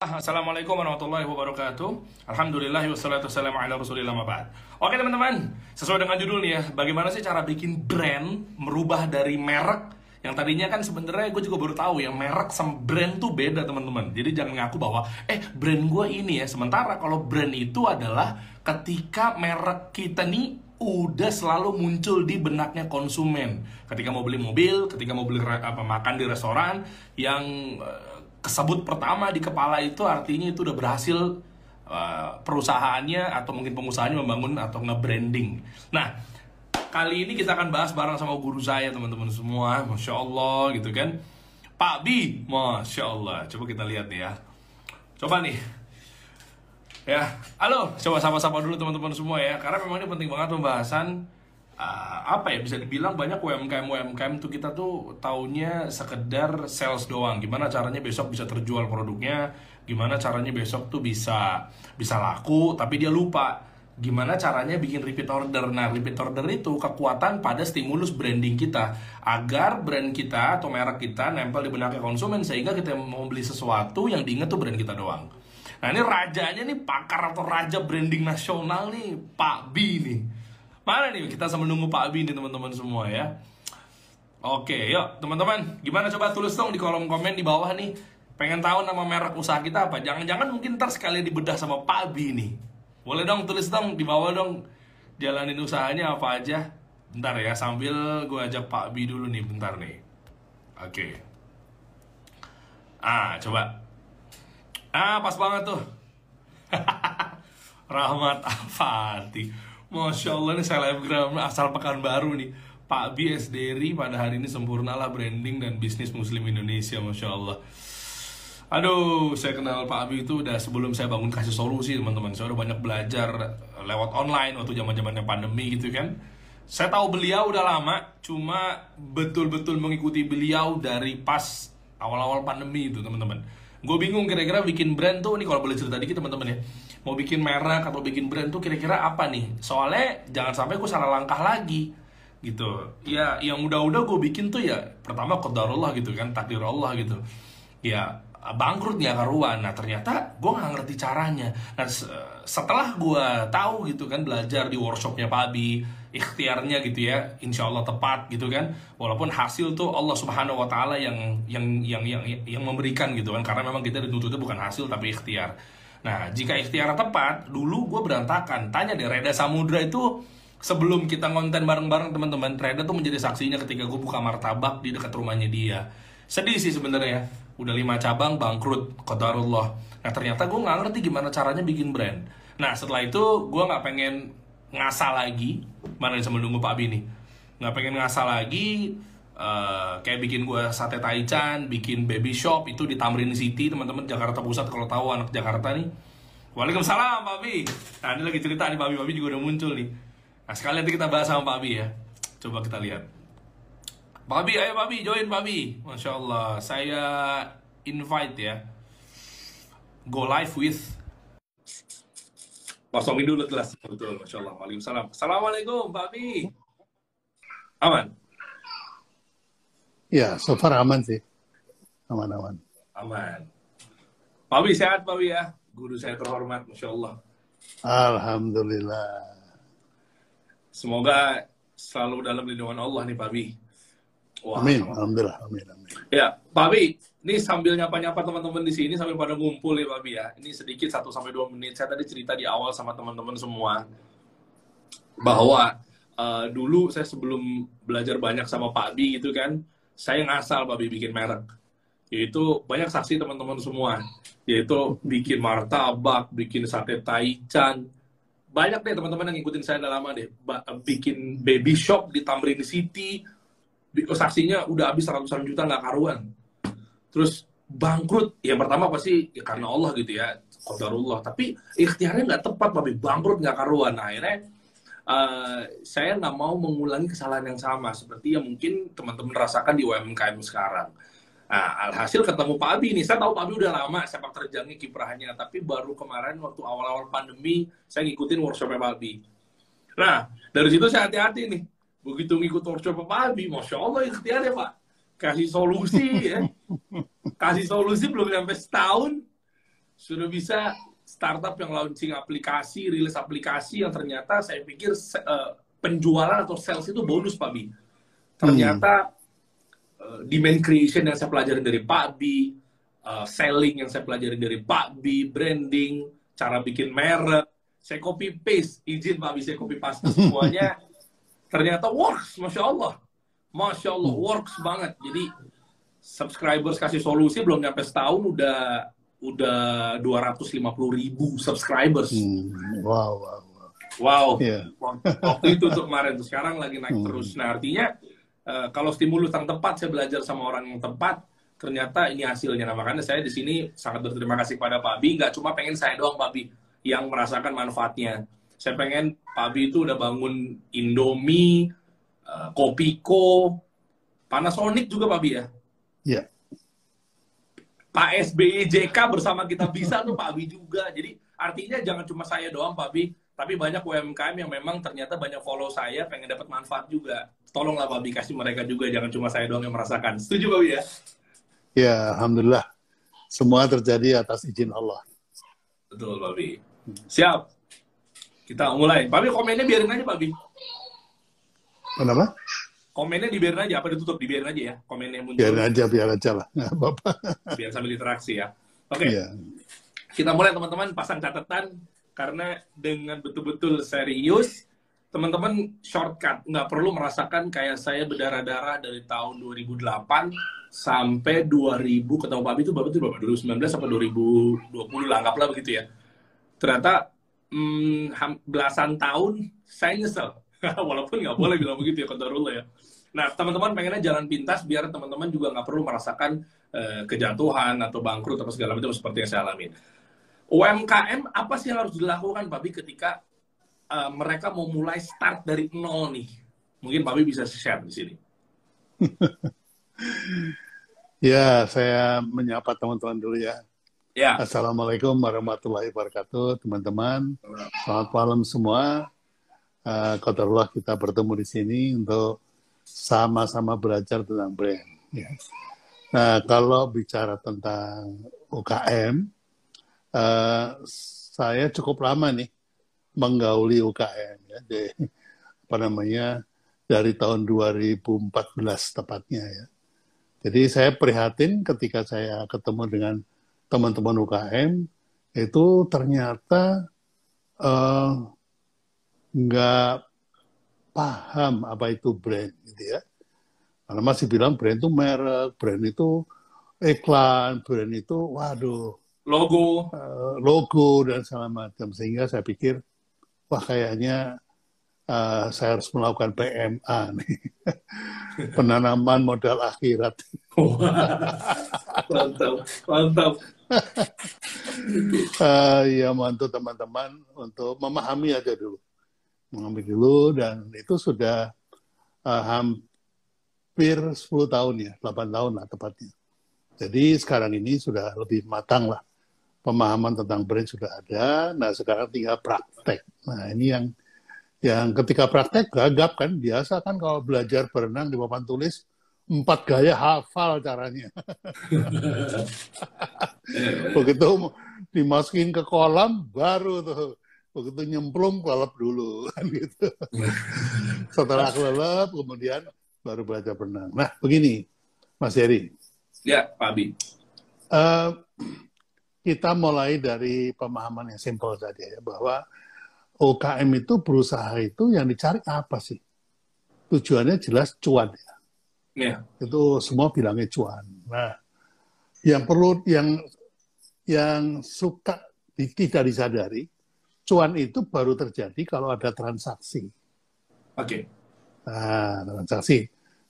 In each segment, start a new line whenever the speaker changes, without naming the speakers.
Assalamualaikum warahmatullahi wabarakatuh. Alhamdulillah wassalatu wassalamu ala rasulillah mabad Oke teman-teman, sesuai dengan judul nih ya Bagaimana sih cara bikin brand merubah dari merek? Yang tadinya kan sebenarnya gue juga baru tahu ya Merek sama brand tuh beda teman-teman. Jadi jangan ngaku bahwa Eh brand gue ini ya. Sementara kalau brand itu adalah Ketika merek kita nih udah selalu muncul di benaknya konsumen. Ketika mau beli mobil, ketika mau beli apa makan di restoran yang eh, kesebut pertama di kepala itu artinya itu udah berhasil uh, perusahaannya atau mungkin pengusahanya membangun atau nge-branding. Nah, kali ini kita akan bahas bareng sama guru saya teman-teman semua, masya Allah gitu kan. Pak Bi, masya Allah. Coba kita lihat nih ya. Coba nih. Ya, halo, coba sapa-sapa dulu teman-teman semua ya, karena memang ini penting banget pembahasan uh, apa ya bisa dibilang banyak UMKM UMKM tuh kita tuh taunya sekedar sales doang gimana caranya besok bisa terjual produknya gimana caranya besok tuh bisa bisa laku tapi dia lupa gimana caranya bikin repeat order. Nah, repeat order itu kekuatan pada stimulus branding kita agar brand kita atau merek kita nempel di benaknya konsumen sehingga kita mau beli sesuatu yang diinget tuh brand kita doang. Nah, ini rajanya nih pakar atau raja branding nasional nih, Pak B nih. Mana nih kita sama nunggu Pak Abi nih teman-teman semua ya. Oke, yuk teman-teman, gimana coba tulis dong di kolom komen di bawah nih. Pengen tahu nama merek usaha kita apa? Jangan-jangan mungkin ntar sekali dibedah sama Pak Abi nih. Boleh dong tulis dong di bawah dong. Jalanin usahanya apa aja. Bentar ya, sambil gue ajak Pak Abi dulu nih, bentar nih. Oke. Ah, coba. Ah, pas banget tuh. Rahmat Afati. Masya Allah ini selebgram asal pekan baru nih. Pak B SDRI pada hari ini sempurnalah branding dan bisnis muslim Indonesia Masya Allah. Aduh, saya kenal Pak Abi itu udah sebelum saya bangun kasih solusi teman-teman. Saya udah banyak belajar lewat online waktu zaman zamannya pandemi gitu kan. Saya tahu beliau udah lama, cuma betul-betul mengikuti beliau dari pas awal-awal pandemi itu teman-teman Gue bingung kira-kira bikin brand tuh nih kalau boleh cerita dikit teman-teman ya. Mau bikin merek atau bikin brand tuh kira-kira apa nih? Soalnya jangan sampai gue salah langkah lagi gitu. Ya yang udah-udah gue bikin tuh ya pertama qadarullah gitu kan, takdir Allah gitu. Ya bangkrut nggak karuan. Nah ternyata gue nggak ngerti caranya. Nah setelah gue tahu gitu kan belajar di workshopnya Pak Abi, ikhtiarnya gitu ya insya Allah tepat gitu kan. Walaupun hasil tuh Allah subhanahu wa taala yang yang yang yang yang memberikan gitu kan. Karena memang kita dituntutnya bukan hasil tapi ikhtiar. Nah jika ikhtiar tepat dulu gue berantakan. Tanya deh Reda Samudra itu sebelum kita konten bareng-bareng teman-teman Reda tuh menjadi saksinya ketika gue buka martabak di dekat rumahnya dia. Sedih sih sebenarnya. Udah lima cabang bangkrut qadarullah. Nah ternyata gue nggak ngerti gimana caranya bikin brand. Nah setelah itu gue nggak pengen ngasal lagi. Mana yang sama nunggu Pak Abi nih nggak pengen ngasal lagi uh, kayak bikin gue sate taichan bikin baby shop itu di Tamrin City teman-teman Jakarta Pusat kalau tahu anak Jakarta nih. Waalaikumsalam Pak Abi nah ini lagi cerita nih Pak Abi Pak Abi juga udah muncul nih. Nah sekalian nanti kita bahas sama Pak Abi ya. Coba kita lihat. Pak Abi ayo Pak Abi join Pak Abi Masya Allah saya invite ya. Go live with Kosongin dulu kelas. Betul, Masya Allah. Waalaikumsalam. Assalamualaikum, Pak Abi. Aman?
Ya, so far aman sih. Aman-aman.
Aman. Pak Abi, sehat Pak Abi ya? Guru saya terhormat, Masya Allah.
Alhamdulillah.
Semoga selalu dalam lindungan Allah nih Pak Abi.
Wah, amin, alhamdulillah, amin, amin.
Ya, Pak Abi, ini sambil nyapa-nyapa teman-teman di sini sambil pada ngumpul ya Pak Abi ya. Ini sedikit 1 sampai 2 menit. Saya tadi cerita di awal sama teman-teman semua bahwa uh, dulu saya sebelum belajar banyak sama Pak Abi gitu kan, saya ngasal Pak Abi bikin merek. Yaitu banyak saksi teman-teman semua. Yaitu bikin martabak, bikin sate taichan. Banyak deh teman-teman yang ngikutin saya udah lama deh. Bikin baby shop di Tamrin City, saksinya udah habis ratusan juta nggak karuan terus bangkrut yang pertama pasti ya karena Allah gitu ya qadarullah tapi ikhtiarnya nggak tepat tapi bangkrut nggak karuan nah, akhirnya uh, saya nggak mau mengulangi kesalahan yang sama seperti yang mungkin teman-teman rasakan di UMKM sekarang Nah, alhasil ketemu Pak Abi nih. Saya tahu Pak Abi udah lama sepak terjangnya kiprahnya, tapi baru kemarin waktu awal-awal pandemi saya ngikutin workshopnya Pak Abi. Nah, dari situ saya hati-hati nih Begitu ngikut workshop Pak Abi, Masya Allah ikhtiar ya Pak. Kasih solusi ya. Kasih solusi belum sampai setahun, sudah bisa startup yang launching aplikasi, rilis aplikasi yang ternyata saya pikir uh, penjualan atau sales itu bonus Pak Bi. Ternyata hmm. uh, demand creation yang saya pelajari dari Pak Bi, uh, selling yang saya pelajari dari Pak Bi, branding, cara bikin merek, saya copy paste, izin Pak Bi saya copy paste semuanya. ternyata works, masya Allah, masya Allah works banget. Jadi subscribers kasih solusi belum nyampe setahun udah udah 250 ribu subscribers. Hmm.
Wow, wow, wow.
Wow. Yeah. Waktu itu untuk kemarin, sekarang lagi naik hmm. terus. Nah artinya uh, kalau stimulus yang tepat, saya belajar sama orang yang tepat, ternyata ini hasilnya. Nah makanya saya di sini sangat berterima kasih kepada Pak Bi. Nggak cuma pengen saya doang Pak Bi yang merasakan manfaatnya. Saya pengen Pak Bi itu udah bangun Indomie, uh, Kopiko, Panasonic juga Pak Bi ya.
Iya.
Pak SBY JK bersama kita bisa tuh Pak Bi juga. Jadi artinya jangan cuma saya doang Pak Bi, tapi banyak UMKM yang memang ternyata banyak follow saya pengen dapat manfaat juga. Tolonglah Pak Bi kasih mereka juga, jangan cuma saya doang yang merasakan. Setuju Pak Bi ya?
Ya, alhamdulillah. Semua terjadi atas izin Allah.
Betul Pak Bi. Siap. Kita mulai. Pak Bi komennya biarin aja Pak Bi.
Kenapa?
komennya dibiarin aja apa ditutup? Dibiarin aja ya komennya
muncul. Biarin aja biar aja lah. Nggak apa-apa.
Biar sambil interaksi ya. Oke. Okay. Iya. yeah. kita mulai teman-teman. Pasang catatan karena dengan betul-betul serius teman-teman shortcut. Nggak perlu merasakan kayak saya berdarah-darah dari tahun 2008 sampai 2000 ketemu Pak itu Bapak itu berapa 2019 sampai 2020 lah anggaplah begitu ya. Ternyata hmm, belasan tahun saya nyesel walaupun nggak boleh bilang begitu ya kotorullah ya Nah, teman-teman pengennya jalan pintas biar teman-teman juga nggak perlu merasakan uh, kejatuhan atau bangkrut atau segala macam seperti yang saya alami. UMKM apa sih yang harus dilakukan, Pak Bi, ketika uh, mereka mau mulai start dari nol nih? Mungkin Pak Bi bisa share di sini.
ya, saya menyapa teman-teman dulu ya. Ya. Assalamualaikum warahmatullahi wabarakatuh, teman-teman. Selamat malam semua. Uh, kita bertemu di sini untuk sama-sama belajar tentang brand. Ya. Nah, kalau bicara tentang UKM, uh, eh, saya cukup lama nih menggauli UKM. Ya. Jadi, apa namanya dari tahun 2014 tepatnya ya. Jadi saya prihatin ketika saya ketemu dengan teman-teman UKM itu ternyata uh, nggak paham apa itu brand gitu ya. Karena masih bilang brand itu merek, brand itu iklan, brand itu waduh
logo,
uh, logo dan segala macam sehingga saya pikir wah kayaknya uh, saya harus melakukan PMA nih penanaman modal akhirat.
mantap, mantap.
uh, ya bantu teman-teman untuk memahami aja dulu mengambil dulu dan itu sudah uh, hampir 10 tahun ya, 8 tahun lah tepatnya. Jadi sekarang ini sudah lebih matang lah. Pemahaman tentang brand sudah ada, nah sekarang tinggal praktek. Nah ini yang yang ketika praktek gagap kan, biasa kan kalau belajar berenang di papan tulis, empat gaya hafal caranya. Begitu dimasukin ke kolam, baru tuh begitu nyemplung kelelep dulu kan gitu. Setelah kelelep kemudian baru belajar berenang. Nah begini, Mas Heri.
Ya, Pak Abi.
Uh, kita mulai dari pemahaman yang simpel saja ya bahwa UKM itu berusaha itu yang dicari apa sih? Tujuannya jelas cuan ya.
Ya.
Itu semua bilangnya cuan. Nah, yang perlu yang yang suka tidak disadari cuan itu baru terjadi kalau ada transaksi.
Oke. Okay.
Nah, transaksi.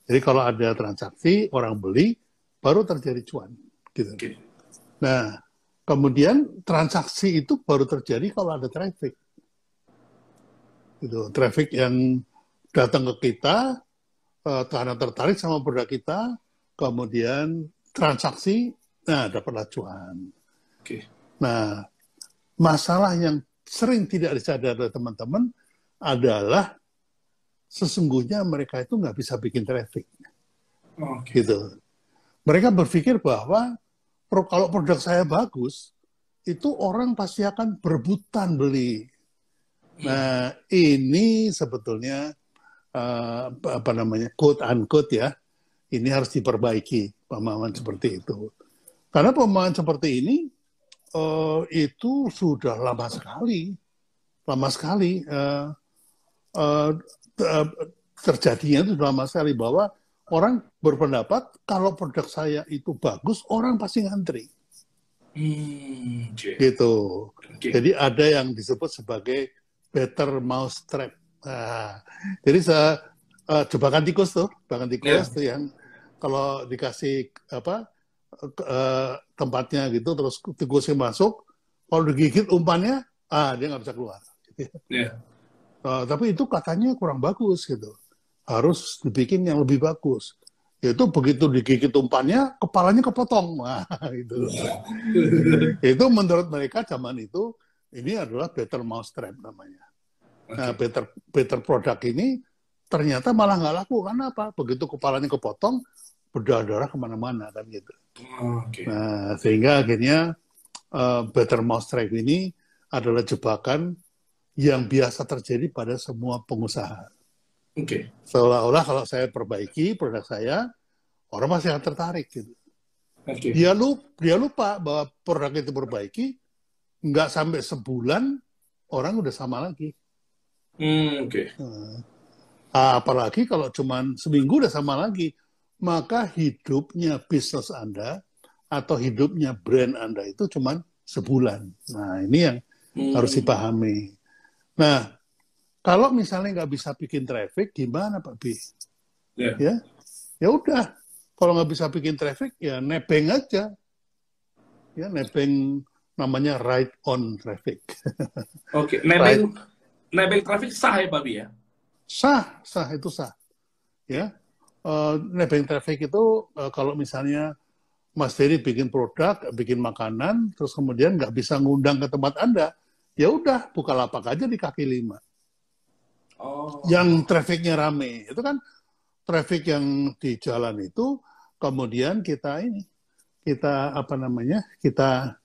Jadi kalau ada transaksi, orang beli, baru terjadi cuan. Gitu. Okay. Nah, kemudian transaksi itu baru terjadi kalau ada traffic. Gitu. Traffic yang datang ke kita, karena tertarik sama produk kita, kemudian transaksi, nah dapatlah cuan.
Okay.
Nah, masalah yang sering tidak disadari oleh teman-teman adalah sesungguhnya mereka itu nggak bisa bikin traffic. Okay. Gitu. Mereka berpikir bahwa kalau produk saya bagus, itu orang pasti akan berebutan beli. Nah, ini sebetulnya uh, apa namanya quote unquote ya, ini harus diperbaiki pemahaman seperti itu. Karena pemahaman seperti ini uh, itu sudah lama sekali, lama sekali uh, uh, terjadinya itu sudah lama sekali bahwa orang berpendapat kalau produk saya itu bagus, orang pasti ngantri. Hmm, okay. Gitu. Okay. Jadi ada yang disebut sebagai better mousetrap. Nah, jadi saya uh, jebakan tikus tuh, jebakan tikus yeah. tuh yang kalau dikasih apa uh, tempatnya gitu, terus tikusnya masuk, kalau digigit umpannya, ah dia nggak bisa keluar. Yeah. Uh, tapi itu katanya kurang bagus gitu. Harus dibikin yang lebih bagus. Itu begitu digigit umpannya, kepalanya kepotong. Nah, itu. itu menurut mereka zaman itu ini adalah better mousetrap namanya. Nah, better better produk ini ternyata malah nggak laku karena apa? Begitu kepalanya kepotong, berdarah-darah ke mana-mana kan gitu. Okay. Nah, sehingga akhirnya uh, better mousetrap ini adalah jebakan yang biasa terjadi pada semua pengusaha. Oke. Okay. Seolah-olah kalau saya perbaiki produk saya, orang masih akan tertarik gitu. Okay. Dia lupa, dia lupa bahwa produk itu perbaiki, nggak sampai sebulan orang udah sama lagi. Hmm, Oke. Okay. Nah, apalagi kalau cuma seminggu udah sama lagi, maka hidupnya bisnis Anda atau hidupnya brand Anda itu cuma sebulan. Nah, ini yang hmm. harus dipahami. Nah, kalau misalnya nggak bisa bikin traffic, gimana Pak B? Yeah. Ya, ya udah. Kalau nggak bisa bikin traffic, ya nebeng aja. Ya, nebeng namanya right on traffic.
Oke, okay. nebeng right nebeng traffic sah ya Babi ya?
Sah, sah itu sah. Ya, uh, nebeng traffic itu uh, kalau misalnya Mas Dery bikin produk, bikin makanan, terus kemudian nggak bisa ngundang ke tempat Anda, ya udah buka lapak aja di kaki lima. Oh. Yang trafficnya rame, itu kan traffic yang di jalan itu, kemudian kita ini, kita apa namanya, kita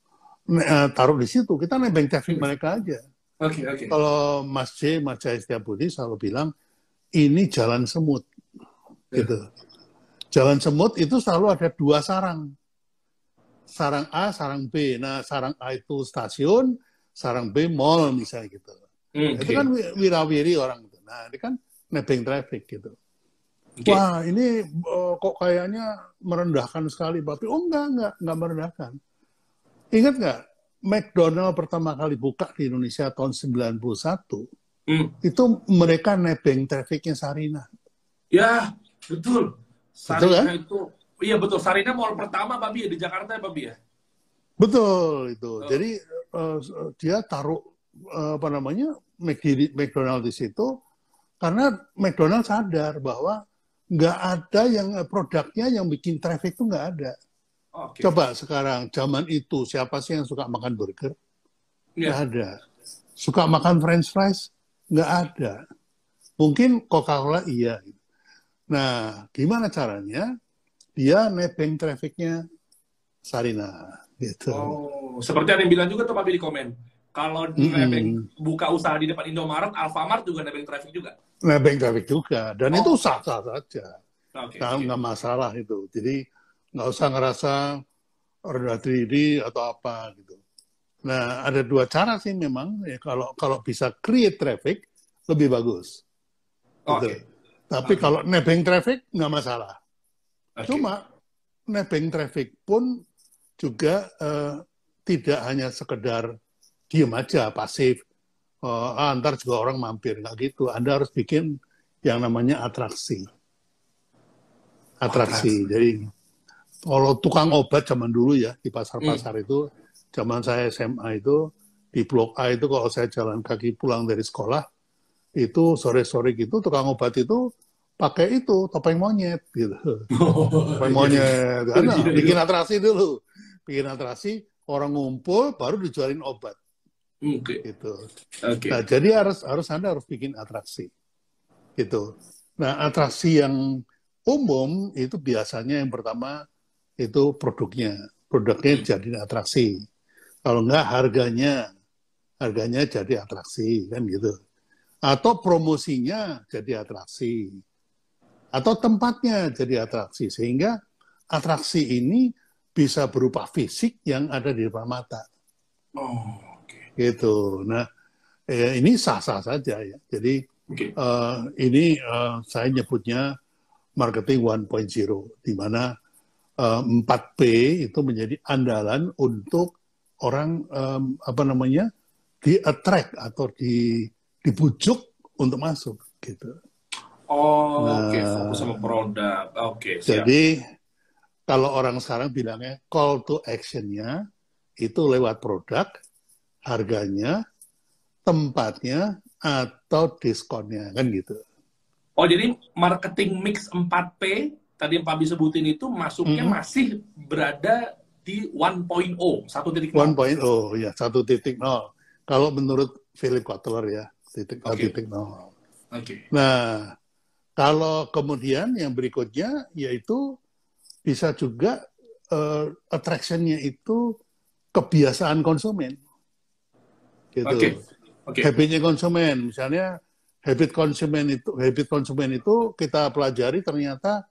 uh, taruh di situ, kita nebeng traffic mereka aja. Okay, okay. Kalau Mas J, Mas Jaya Setiabudi selalu bilang, ini jalan semut. Yeah. Gitu. Jalan semut itu selalu ada dua sarang. Sarang A, sarang B. Nah, sarang A itu stasiun, sarang B mall misalnya gitu. Okay. Itu kan wirawiri orang itu. Nah, ini kan nebeng traffic gitu. Okay. Wah, ini uh, kok kayaknya merendahkan sekali, Bapak. Oh, enggak, enggak, enggak merendahkan. Ingat nggak, McDonald pertama kali buka di Indonesia tahun 91, hmm. itu mereka nebeng trafficnya Sarina.
Ya, betul. Sarina betul, kan? itu, iya betul. Sarina mall pertama, Babi, ya, di Jakarta ya, Babi ya?
Betul, itu. Oh. Jadi uh, dia taruh, uh, apa namanya, McDonald di situ, karena McDonald sadar bahwa nggak ada yang produknya yang bikin traffic itu nggak ada. Okay. Coba sekarang zaman itu siapa sih yang suka makan burger? Yeah. Nggak ada. Suka makan French fries? Nggak ada. Mungkin Coca-Cola iya. Nah, gimana caranya? Dia nebeng trafficnya Sarina. Gitu.
Oh, seperti ada yang bilang juga tuh Pak di komen. Kalau mm -hmm. nebeng buka usaha di depan Indomaret, Alfamart juga nebeng traffic juga.
Nebeng traffic juga. Dan oh. itu sah-sah saja. Okay, nggak, okay. nggak masalah itu. Jadi nggak usah ngerasa rendah diri atau apa gitu. Nah, ada dua cara sih memang ya kalau kalau bisa create traffic lebih bagus. Gitu. Okay. Tapi okay. kalau nebeng traffic nggak masalah. Okay. Cuma nebeng traffic pun juga uh, tidak hanya sekedar diem aja pasif. Uh, ah, antar juga orang mampir nggak gitu. Anda harus bikin yang namanya atraksi. Atraksi. Oh, Jadi kalau tukang obat zaman dulu ya di pasar-pasar hmm. itu zaman saya SMA itu di Blok A itu kalau saya jalan kaki pulang dari sekolah itu sore-sore gitu tukang obat itu pakai itu topeng monyet gitu oh, topeng monyet karena bikin atrasi dulu bikin atrasi orang ngumpul baru dijualin obat okay. gitu okay. nah jadi harus harus anda harus bikin atraksi gitu nah atraksi yang umum itu biasanya yang pertama itu produknya. Produknya jadi atraksi. Kalau enggak harganya, harganya jadi atraksi kan gitu. Atau promosinya jadi atraksi. Atau tempatnya jadi atraksi sehingga atraksi ini bisa berupa fisik yang ada di depan mata. Oh, okay. gitu. Nah, eh, ini sah-sah saja ya. Jadi okay. uh, eh, ini uh, saya nyebutnya marketing 1.0, di mana uh, 4P itu menjadi andalan untuk orang um, apa namanya di attract atau di dibujuk untuk masuk gitu.
Oh, nah, oke okay. fokus sama produk. Oke.
Okay, jadi kalau orang sekarang bilangnya call to actionnya itu lewat produk, harganya, tempatnya, atau diskonnya kan gitu.
Oh jadi marketing mix 4P tadi yang Pak Bi sebutin itu masuknya hmm. masih berada di 1.0, 1.0. 1.0
ya, 1.0. Kalau menurut Philip Kotler ya, titik okay. titik nol. Okay. Nah, kalau kemudian yang berikutnya yaitu bisa juga uh, attractionnya itu kebiasaan konsumen. Gitu. Okay. Okay. Habitnya konsumen, misalnya habit konsumen itu habit konsumen itu kita pelajari ternyata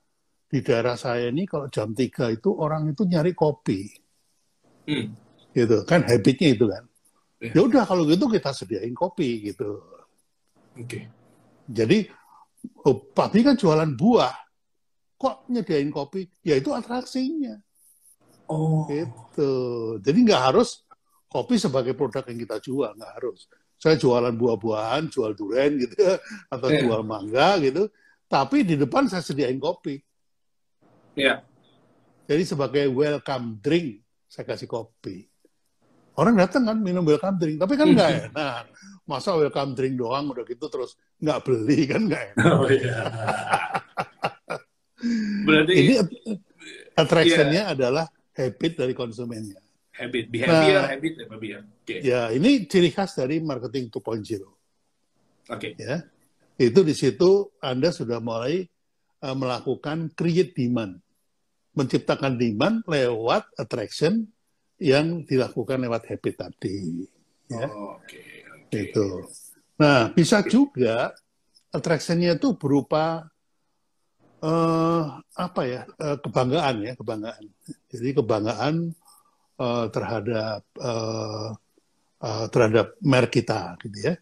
di daerah saya ini kalau jam 3 itu orang itu nyari kopi. Hmm. Gitu kan habitnya itu kan. Ya. ya udah kalau gitu kita sediain kopi gitu. Oke. Okay. Jadi oh, Papi kan jualan buah. Kok nyediain kopi? Ya itu atraksinya. Oh. Gitu. Jadi nggak harus kopi sebagai produk yang kita jual, nggak harus. Saya jualan buah-buahan, jual durian gitu, atau yeah. jual mangga gitu. Tapi di depan saya sediain kopi. Iya. Jadi sebagai welcome drink saya kasih kopi. Orang datang kan minum welcome drink, tapi kan nggak enak. Masa welcome drink doang udah gitu terus nggak beli kan nggak enak. Oh iya. Berarti ini attraction-nya yeah. adalah habit dari konsumennya.
Habit, behavior, nah, habit, behavior.
Okay. Ya, ini ciri khas dari marketing 2.0. Oke.
Okay.
Ya, itu di situ Anda sudah mulai uh, melakukan create demand menciptakan demand lewat attraction yang dilakukan lewat habit tadi. Ya. Oh, okay, okay. Itu. Nah, bisa juga attractionnya itu berupa uh, apa ya uh, kebanggaan ya kebanggaan. Jadi kebanggaan uh, terhadap uh, uh, terhadap merek kita, gitu ya.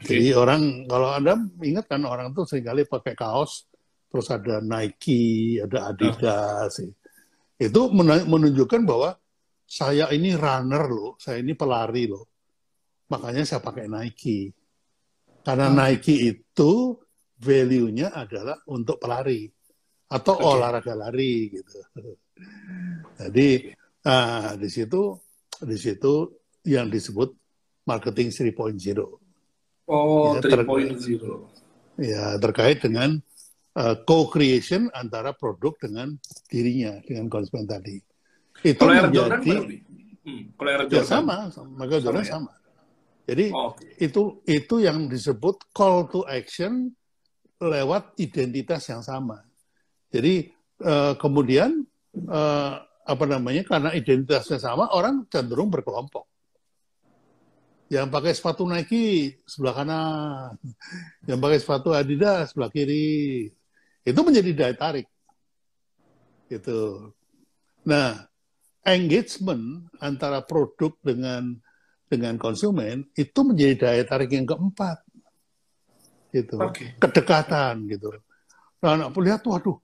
Okay. Jadi orang kalau anda ingat kan orang tuh sering kali pakai kaos terus ada Nike, ada Adidas. Oh. Itu menunjukkan bahwa saya ini runner loh, saya ini pelari loh. Makanya saya pakai Nike. Karena oh. Nike itu value-nya adalah untuk pelari atau okay. olahraga lari gitu. Jadi nah, di situ di situ yang disebut marketing 3.0.
Oh, ya, 3.0.
Ya, terkait dengan uh, co-creation antara produk dengan dirinya, dengan konsumen tadi. Itu kalau menjadi, Jordan, hmm, kalau ya, Jordan, ya sama, maka Jordan sama. Ya? sama. Jadi oh, itu itu yang disebut call to action lewat identitas yang sama. Jadi uh, kemudian uh, apa namanya karena identitasnya sama orang cenderung berkelompok. Yang pakai sepatu Nike sebelah kanan, yang pakai sepatu Adidas sebelah kiri, itu menjadi daya tarik. Gitu. Nah, engagement antara produk dengan dengan konsumen itu menjadi daya tarik yang keempat. Gitu. Okay. Kedekatan gitu. Nah, anak lihat waduh,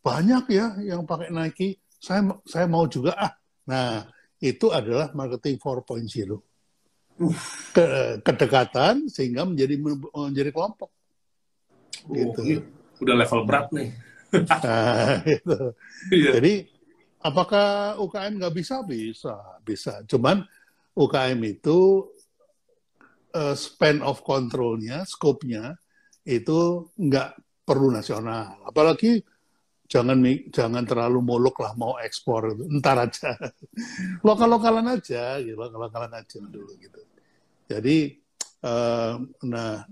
banyak ya yang pakai Nike. Saya saya mau juga ah. Nah, itu adalah marketing 4.0. Ke, kedekatan sehingga menjadi menjadi kelompok.
Oh, gitu. Udah level berat nih.
nah, gitu. Iya. Jadi apakah UKM nggak bisa? Bisa, bisa. Cuman UKM itu uh, span of controlnya, scope-nya itu nggak perlu nasional. Apalagi jangan jangan terlalu muluk lah mau ekspor entar aja. Lokal lokalan aja gitu. Lokal lokalan aja dulu gitu. Jadi uh, nah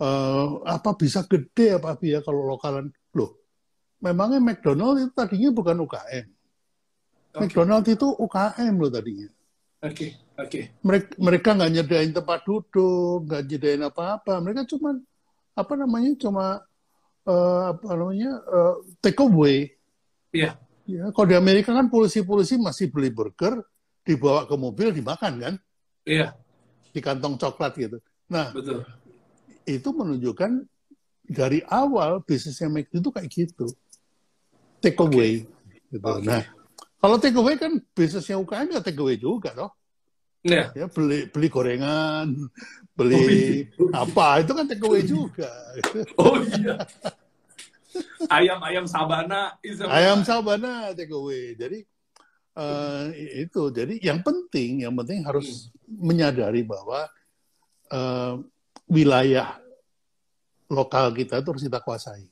uh, apa bisa gede apa ya kalau lokalan? Loh memangnya McDonald itu tadinya bukan UKM okay. McDonald itu UKM loh tadinya
Oke, okay, oke. Okay.
Mereka mereka nggak nyediain tempat duduk, nggak nyediain apa-apa. Mereka cuma apa namanya cuma uh, apa namanya uh, take away.
Iya.
Yeah. Ya, kalau di Amerika kan polisi-polisi masih beli burger, dibawa ke mobil dimakan kan?
Iya.
Di kantong coklat gitu. Nah,
betul.
Itu menunjukkan dari awal bisnisnya McD itu kayak gitu. Take away. Okay. Gitu. Okay. Nah, kalau take away kan bisnisnya UKM ya take away juga toh.
Yeah.
Ya beli beli gorengan, beli oh, iya. apa itu kan take away juga.
Oh iya. ayam ayam sabana
ayam sabana take away. Jadi uh, itu jadi yang penting yang penting harus hmm. menyadari bahwa uh, wilayah lokal kita itu harus kita kuasai.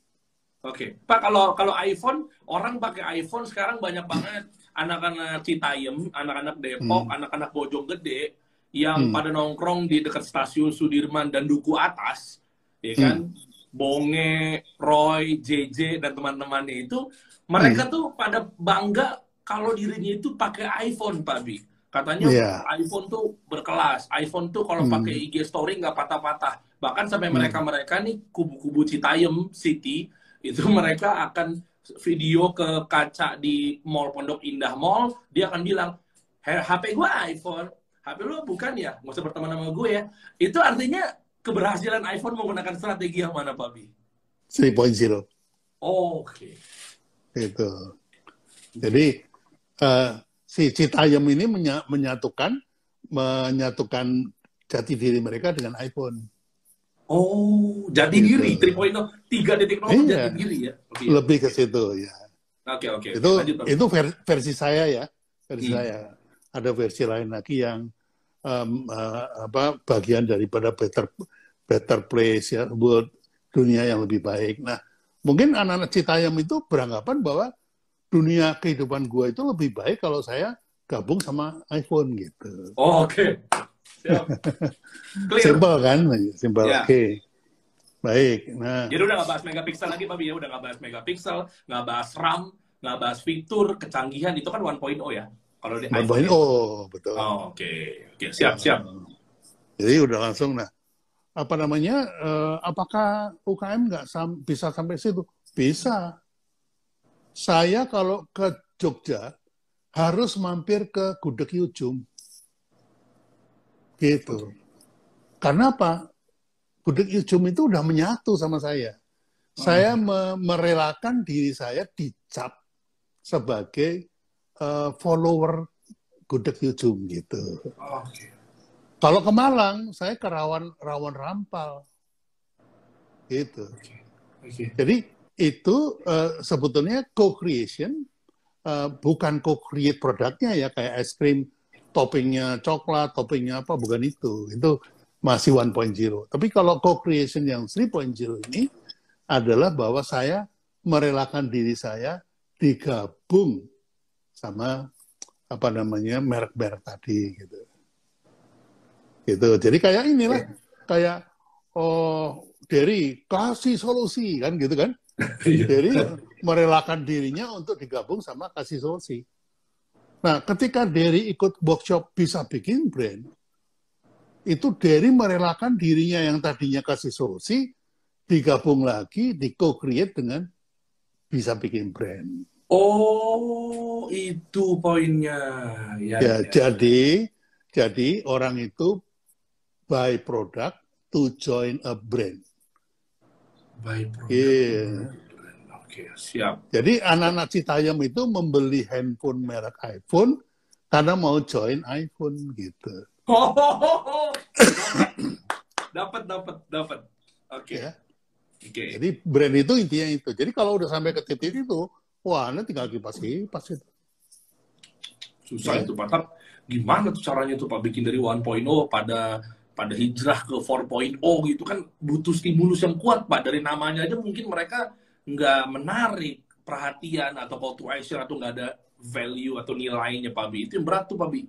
Oke, okay. Pak kalau kalau iPhone orang pakai iPhone sekarang banyak banget anak-anak Citayam, anak-anak Depok, hmm. anak-anak Bojonggede yang hmm. pada nongkrong di dekat stasiun Sudirman dan Duku Atas, ya kan? Hmm. Bonge, Roy, JJ dan teman-temannya itu mereka hmm. tuh pada bangga kalau dirinya itu pakai iPhone, Pak Bi. Katanya yeah. iPhone tuh berkelas. iPhone tuh kalau hmm. pakai IG story nggak patah-patah. Bahkan sampai hmm. mereka-mereka nih kubu-kubu Citayam City itu mereka akan video ke kaca di Mall Pondok Indah Mall, dia akan bilang, HP gue iPhone, HP lu bukan ya, nggak usah berteman sama gue ya. Itu artinya keberhasilan iPhone menggunakan strategi yang mana, Pak Bi?
3.0.
Oh, Oke. Okay.
Itu. Jadi, uh, si Citayam ini menyatukan menyatukan jati diri mereka dengan iPhone.
Oh, jati gitu. diri 3.0 3.0 iya. jati diri ya.
Okay. Lebih ke situ ya.
Oke, okay, oke. Okay.
Itu Lanjut, itu versi saya ya. Versi hmm. saya. Ada versi lain lagi yang um, uh, apa bagian daripada better better place ya buat dunia yang lebih baik. Nah, mungkin anak-anak Citayam itu beranggapan bahwa dunia kehidupan gua itu lebih baik kalau saya gabung sama iPhone gitu.
Oh, oke. Okay.
Simpel kan? Simpel. Ya. Oke. Okay. Baik. Nah.
Jadi udah nggak bahas megapiksel lagi, Pak ya. Udah nggak bahas megapiksel, nggak bahas RAM, nggak bahas fitur, kecanggihan. Itu kan 1.0 ya. Kalau di 1.0,
oh, betul.
Oh, Oke. Okay. Oke, okay. siap, siap.
Jadi udah langsung, nah. Apa namanya, uh, apakah UKM nggak sam bisa sampai situ? Bisa. Saya kalau ke Jogja, harus mampir ke Gudeg Yujum. Gitu. Karena apa? Gudeg Yujum itu udah menyatu sama saya. Saya hmm. me merelakan diri saya dicap sebagai uh, follower Gudeg Yujum gitu.
Okay.
Kalau ke Malang, saya ke rawan rawan rampal, gitu. Okay. Okay. Jadi itu uh, sebetulnya co-creation, uh, bukan co-create produknya ya kayak es krim toppingnya coklat, toppingnya apa, bukan itu. Itu masih 1.0. Tapi kalau co-creation yang 3.0 ini adalah bahwa saya merelakan diri saya digabung sama apa namanya merek-merek tadi gitu. Gitu. Jadi kayak inilah kayak oh dari kasih solusi kan gitu kan. Dari merelakan dirinya untuk digabung sama kasih solusi. Nah, ketika Derry ikut workshop bisa bikin brand, itu Derry merelakan dirinya yang tadinya kasih solusi, digabung lagi, di co-create dengan bisa bikin brand.
Oh, itu poinnya.
Ya, ya, ya. jadi jadi orang itu buy product to join a brand.
Buy product. Yeah. Oke, siap.
Jadi anak-anak Citayam itu membeli handphone merek iPhone karena mau join iPhone gitu.
dapat, dapat, dapat. Oke.
Ya. Oke. Okay. Jadi brand itu intinya itu. Jadi kalau udah sampai ke titik itu, wah, nanti tinggal kipas kipas itu.
Susah ya. itu, Pak. Gimana tuh caranya tuh Pak bikin dari 1.0 pada pada hijrah ke 4.0 gitu kan butuh stimulus yang kuat Pak dari namanya aja mungkin mereka nggak menarik perhatian atau call to action atau nggak ada value atau nilainya Pak Bi. Itu yang berat tuh Pak Bi.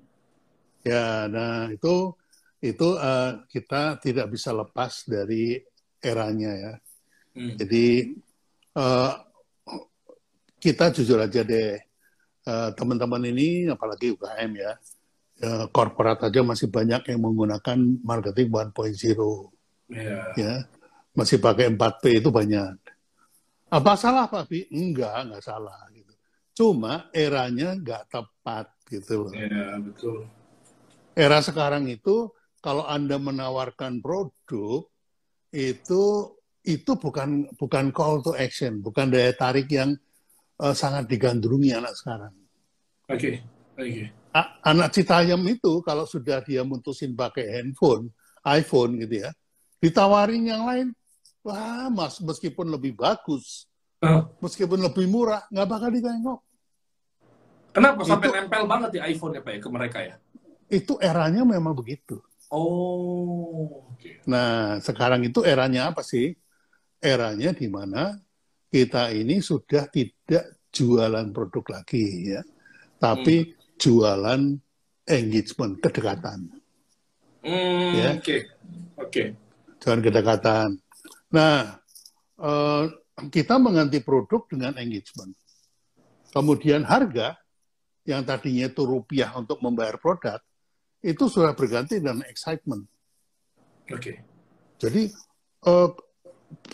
Ya, nah itu itu uh, kita tidak bisa lepas dari eranya ya. Hmm. Jadi uh, kita jujur aja deh, uh, teman-teman ini apalagi UKM ya, ya, korporat aja masih banyak yang menggunakan marketing 1.0. Yeah. Ya, masih pakai 4P itu banyak. Apa salah Pak Bi? Enggak, enggak salah gitu. Cuma eranya enggak tepat gitu loh.
Iya, betul.
Era sekarang itu kalau Anda menawarkan produk itu itu bukan bukan call to action, bukan daya tarik yang uh, sangat digandrungi anak sekarang.
Oke, okay. oke. Okay
anak Citayam itu kalau sudah dia mutusin pakai handphone, iPhone gitu ya, ditawarin yang lain, wah mas meskipun lebih bagus, uh. meskipun lebih murah, nggak bakal ditengok.
Kenapa itu, sampai nempel banget di iPhone ya Pak ya ke mereka ya?
Itu eranya memang begitu.
Oh. Okay.
Nah sekarang itu eranya apa sih? Eranya di mana kita ini sudah tidak jualan produk lagi ya, tapi hmm jualan engagement, kedekatan.
Hmm, ya. Oke, okay. oke. Okay.
Jualan kedekatan. Nah, uh, kita mengganti produk dengan engagement. Kemudian harga yang tadinya itu rupiah untuk membayar produk, itu sudah berganti dengan excitement.
Oke. Okay.
Jadi uh,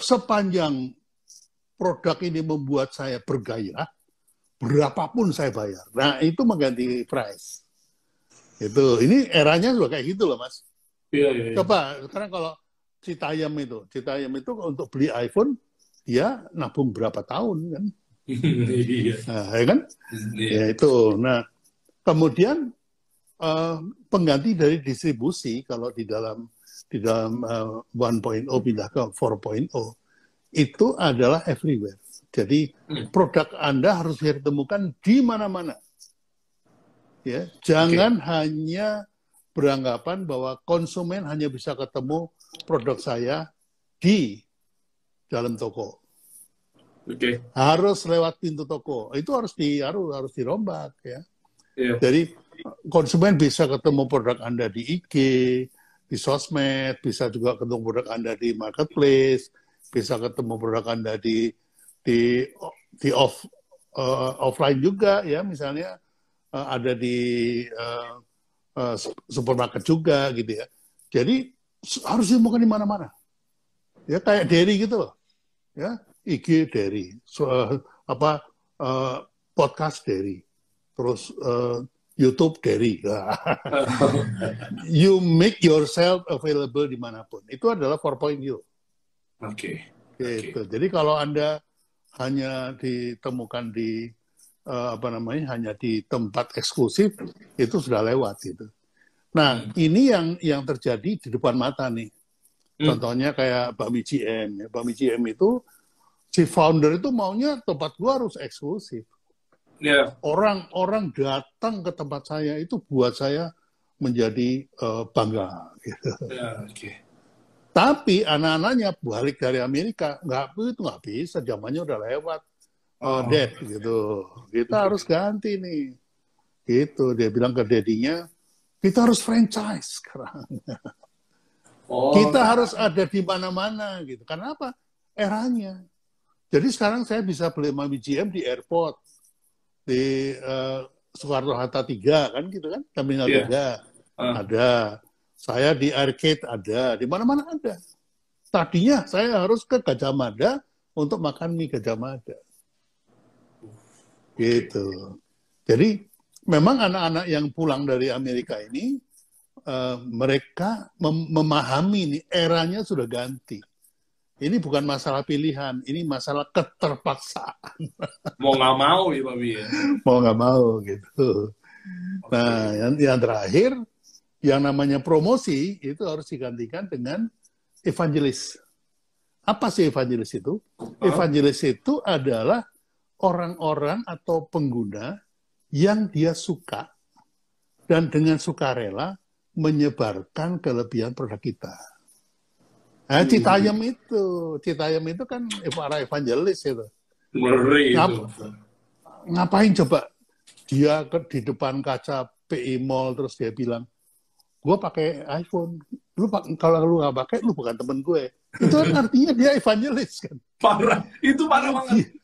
sepanjang produk ini membuat saya bergairah, berapapun saya bayar. Nah, itu mengganti price. Itu, ini eranya juga kayak gitu loh, Mas.
Iya, iya, iya.
Coba, sekarang kalau Citayam itu, Citayam itu untuk beli iPhone, dia nabung berapa tahun, kan?
Iya.
nah, ya kan? Iya. Ya, itu. Nah, kemudian uh, pengganti dari distribusi, kalau di dalam di dalam uh, 1.0 pindah ke 4.0, itu adalah everywhere. Jadi hmm. produk Anda harus ditemukan di mana-mana. Ya, jangan okay. hanya beranggapan bahwa konsumen hanya bisa ketemu produk saya di dalam toko.
Oke. Okay.
Harus lewat pintu toko. Itu harus di harus harus dirombak ya.
Yeah.
Jadi konsumen bisa ketemu produk Anda di IG, di sosmed, bisa juga ketemu produk Anda di marketplace, bisa ketemu produk Anda di di di off uh, offline juga ya misalnya uh, ada di uh, uh, supermarket juga gitu ya. Jadi harus ditemukan di mana-mana. Ya kayak Derry gitu loh. Ya, IG Derry, so, uh, apa uh, podcast Derry. Terus uh, YouTube Derry. you make yourself available di mana pun. Itu adalah 4.0. Oke.
Okay.
Gitu. Okay. Jadi kalau Anda hanya ditemukan di uh, apa namanya hanya di tempat eksklusif itu sudah lewat gitu. Nah hmm. ini yang yang terjadi di depan mata nih. Hmm. Contohnya kayak Bami GM. Ya. Bami GM itu si founder itu maunya tempat gua harus eksklusif.
Yeah.
Orang orang datang ke tempat saya itu buat saya menjadi uh, bangga. Gitu.
Yeah, okay.
Tapi anak-anaknya balik dari Amerika nggak itu nggak bisa, zamannya udah lewat. Oh, oh dad gitu. Kita harus ganti nih. Gitu dia bilang ke dedinya, kita harus franchise sekarang. Oh. Kita harus ada di mana-mana gitu. Karena apa? Eranya. Jadi sekarang saya bisa beli Mami GM di airport di uh, Soekarno Hatta 3 kan gitu kan, Terminal yeah. 3. Uh. Ada saya di arcade ada, di mana-mana ada. Tadinya saya harus ke Gajah Mada untuk makan mie Gajah Mada. Gitu. Jadi memang anak-anak yang pulang dari Amerika ini uh, mereka mem memahami ini eranya sudah ganti. Ini bukan masalah pilihan, ini masalah keterpaksaan.
Mau nggak mau ya, Pak ya?
Mau nggak mau gitu. Okay. Nah, yang, yang terakhir yang namanya promosi itu harus digantikan dengan evangelis. Apa sih evangelis itu? Evangelis itu adalah orang-orang atau pengguna yang dia suka dan dengan sukarela menyebarkan kelebihan produk kita. Nah, Citayam itu, Citayam itu kan para evangelis itu.
Ngap,
ngapain coba? Dia ke, di depan kaca PI Mall terus dia bilang, gue pakai iPhone. Lu kalau lu nggak pakai lu bukan temen gue. Itu kan artinya dia evangelis kan?
Parah. Itu parah banget.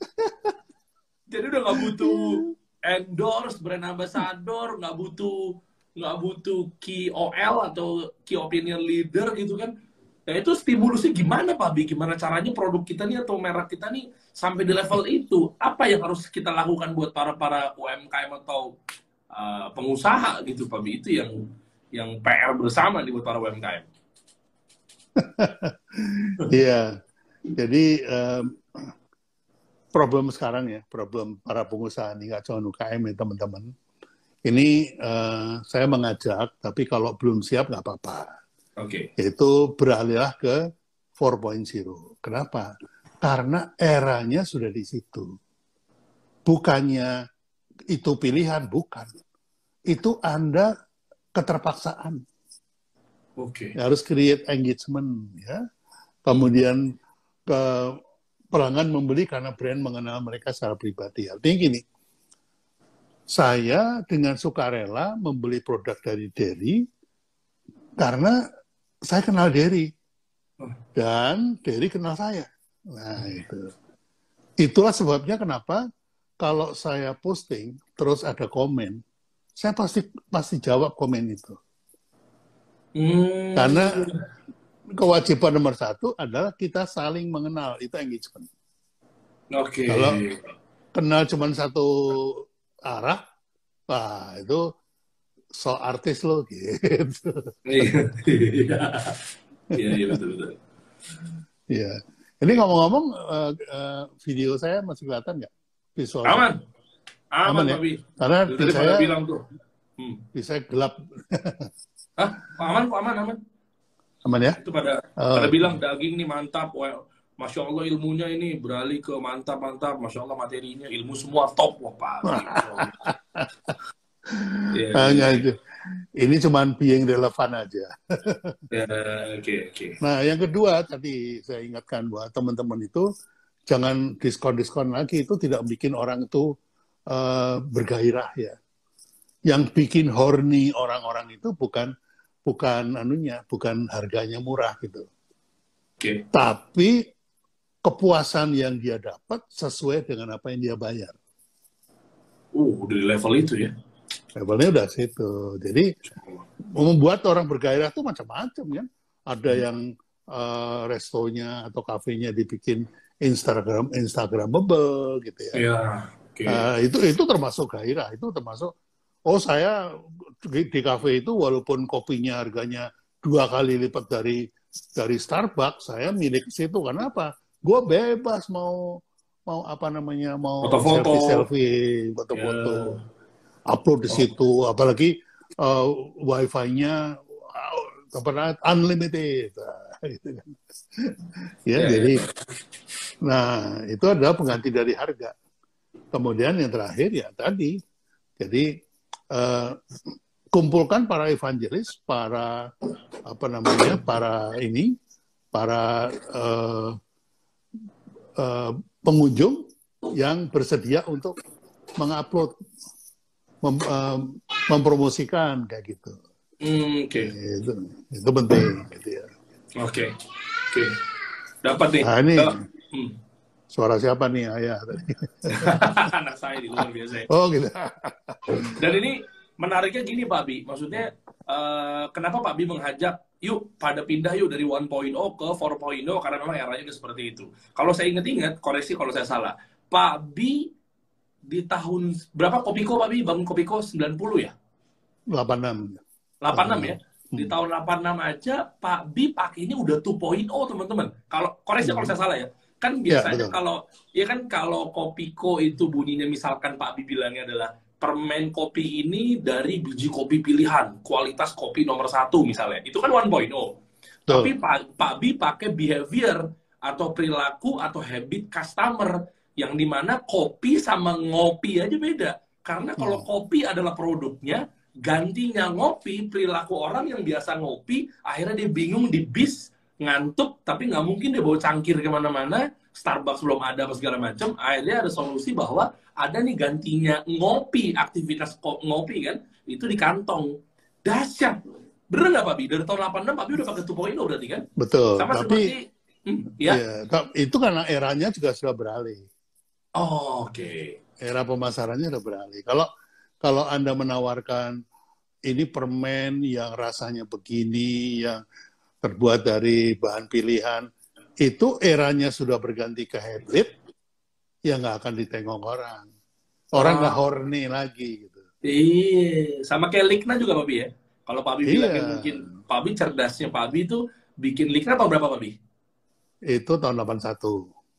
Jadi udah nggak butuh endorse brand ambassador nggak butuh nggak butuh key OL atau key opinion leader gitu kan. Ya itu stimulusnya gimana Pak Bi? Gimana caranya produk kita nih atau merek kita nih sampai di level itu? Apa yang harus kita lakukan buat para para UMKM atau uh, pengusaha gitu Pak Bi? Itu yang yang PR bersama nih buat para UMKM.
Iya. Jadi um, problem sekarang ya, problem para pengusaha ini nggak cuma UKM ya teman-teman. Ini uh, saya mengajak, tapi kalau belum siap nggak apa-apa
Oke.
Okay. Itu beralihlah ke 4.0. Kenapa? Karena eranya sudah di situ. Bukannya itu pilihan, bukan. Itu Anda keterpaksaan.
Oke.
Okay. Harus create engagement ya. Kemudian ke pelanggan membeli karena brand mengenal mereka secara pribadi. Artinya gini, saya dengan sukarela membeli produk dari Derry karena saya kenal Derry dan Derry kenal saya. Nah itu. Itulah sebabnya kenapa kalau saya posting terus ada komen, saya pasti pasti jawab komen itu. Hmm. Karena kewajiban nomor satu adalah kita saling mengenal itu engagement.
Oke. Okay.
Kalau kenal cuma satu arah, wah itu so artis lo gitu.
Iya, iya, iya betul betul.
Iya. Ini ngomong-ngomong uh, uh, video saya masih kelihatan nggak visual?
Aman. Aman, Aman ya?
Karena di saya bilang tuh. Hmm. Di saya gelap.
Hah? Aman aman aman.
Aman ya?
Itu pada uh, pada bilang daging nih mantap. Well, Masya Allah ilmunya ini beralih ke mantap-mantap. Masya Allah materinya ilmu semua top. Wah, Pak.
yeah, hanya itu ini cuma being relevan aja.
yeah, okay, okay.
Nah, yang kedua tadi saya ingatkan bahwa teman-teman itu jangan diskon-diskon lagi itu tidak bikin orang itu uh, bergairah ya. Yang bikin horny orang-orang itu bukan bukan anunya, bukan harganya murah gitu.
Okay.
Tapi kepuasan yang dia dapat sesuai dengan apa yang dia bayar.
Uh, udah di level itu ya
levelnya udah situ. Jadi membuat orang bergairah tuh macam-macam ya. Ada hmm. yang uh, restonya atau kafenya dibikin Instagram Instagramable gitu ya.
Iya.
Okay. Uh, eh, itu itu termasuk gairah. Itu termasuk oh saya di, di kafe itu walaupun kopinya harganya dua kali lipat dari dari Starbucks, saya milik situ. Kenapa? Gue bebas mau mau apa namanya mau
foto-foto,
selfie, foto-foto. Yeah upload di situ, apalagi uh, wifi-nya uh, unlimited. Gitu kan. ya, ya, jadi, nah itu adalah pengganti dari harga. Kemudian yang terakhir ya tadi, jadi uh, kumpulkan para evangelis, para apa namanya, para ini, para uh, uh, pengunjung yang bersedia untuk mengupload mem, uh, mempromosikan kayak gitu.
Mm, Oke. Okay.
Itu, itu penting gitu ya.
Oke. Okay. Oke. Okay. Dapat nih.
Nah, ini hmm. Suara siapa nih ayah tadi?
Anak saya di luar biasa.
Oh gitu.
Dan ini menariknya gini Pak Bi, maksudnya uh, kenapa Pak Bi mengajak yuk pada pindah yuk dari 1.0 ke 4.0 karena memang eranya udah seperti itu. Kalau saya ingat-ingat, koreksi kalau saya salah, Pak Bi di tahun berapa Kopiko Pak Bi bangun Kopiko 90 ya?
86.
86 ya. Di hmm. tahun 86 aja Pak Bi pakainya udah 2.0 teman-teman. Kalau koreksi kalau saya salah ya. Kan ya, biasanya ya, kalau ya kan kalau Kopiko itu bunyinya misalkan Pak Bi bilangnya adalah permen kopi ini dari biji kopi pilihan, kualitas kopi nomor satu misalnya. Itu kan 1.0. Tapi Pak, Pak Bi pakai behavior atau perilaku atau habit customer yang di mana kopi sama ngopi aja beda. Karena kalau hmm. kopi adalah produknya, gantinya ngopi, perilaku orang yang biasa ngopi, akhirnya dia bingung di bis, ngantuk, tapi nggak mungkin dia bawa cangkir ke mana-mana, Starbucks belum ada apa segala macam, akhirnya ada solusi bahwa ada nih gantinya ngopi, aktivitas ngopi kan, itu di kantong. Dahsyat. Bener nggak Pak Bi? Dari tahun 86 Pak Bi udah pakai 2.0 berarti kan?
Betul. Sama tapi, seperti, hmm, ya? ya. Itu karena eranya juga sudah beralih.
Oh, oke. Okay.
Era pemasarannya udah beralih. Kalau kalau Anda menawarkan ini permen yang rasanya begini, yang terbuat dari bahan pilihan, itu eranya sudah berganti ke hybrid, ya nggak akan ditengok orang. Orang nggak oh. horny lagi gitu.
Iya, sama kayak Likna juga Pak Bi ya. Kalau Pak Bi iya. bilang mungkin Pak Bi cerdasnya Pak Bi itu bikin Likna tahun berapa Pak Bi?
Itu tahun 81.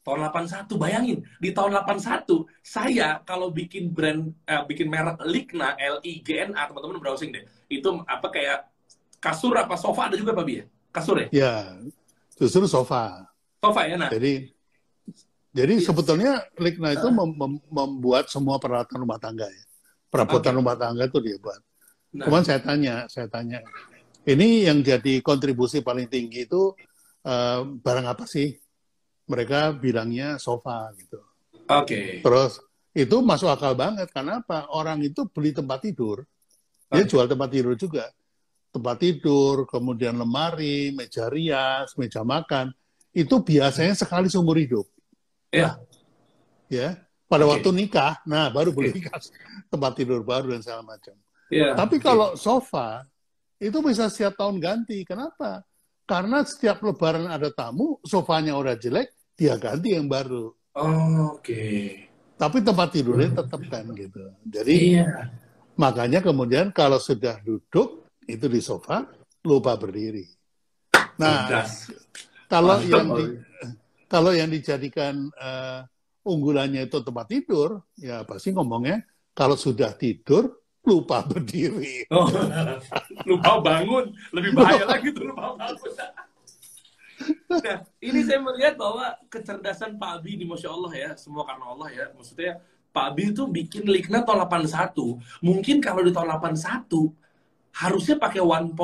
Tahun 81, bayangin. Di tahun 81, saya kalau bikin brand, eh, bikin merek Likna, L-I-G-N-A, teman-teman browsing deh. Itu apa kayak kasur apa sofa ada juga Pak Bi ya? Kasur ya?
Iya, justru sofa.
Sofa ya, nah.
Jadi jadi yes. sebetulnya Likna itu mem mem membuat semua peralatan rumah tangga ya. Perabotan okay. rumah tangga itu dia buat. Nah. Cuman saya tanya, saya tanya, ini yang jadi kontribusi paling tinggi itu uh, barang apa sih? Mereka bilangnya sofa gitu.
Oke. Okay.
Terus itu masuk akal banget. Karena apa? Orang itu beli tempat tidur, okay. dia jual tempat tidur juga. Tempat tidur, kemudian lemari, meja rias, meja makan, itu biasanya sekali seumur hidup.
Ya.
Ya. Pada okay. waktu nikah, nah baru beli okay. tempat tidur baru dan segala macam.
Yeah.
Tapi kalau sofa itu bisa setiap tahun ganti. Kenapa? Karena setiap lebaran ada tamu, sofanya udah jelek, dia ganti yang baru.
Oh, Oke. Okay.
Tapi tempat tidurnya tetap kan gitu. Jadi yeah. makanya kemudian kalau sudah duduk itu di sofa lupa berdiri. Nah, kalau yang di, kalau yang dijadikan uh, unggulannya itu tempat tidur, ya pasti ngomongnya kalau sudah tidur lupa berdiri.
Oh, lupa bangun, lebih bahaya lagi tuh lupa bangun. Nah, ini saya melihat bahwa kecerdasan Pak Abi di Masya Allah ya, semua karena Allah ya. Maksudnya Pak Abi itu bikin Likna tahun 81. Mungkin kalau di tahun 81, harusnya pakai 1.0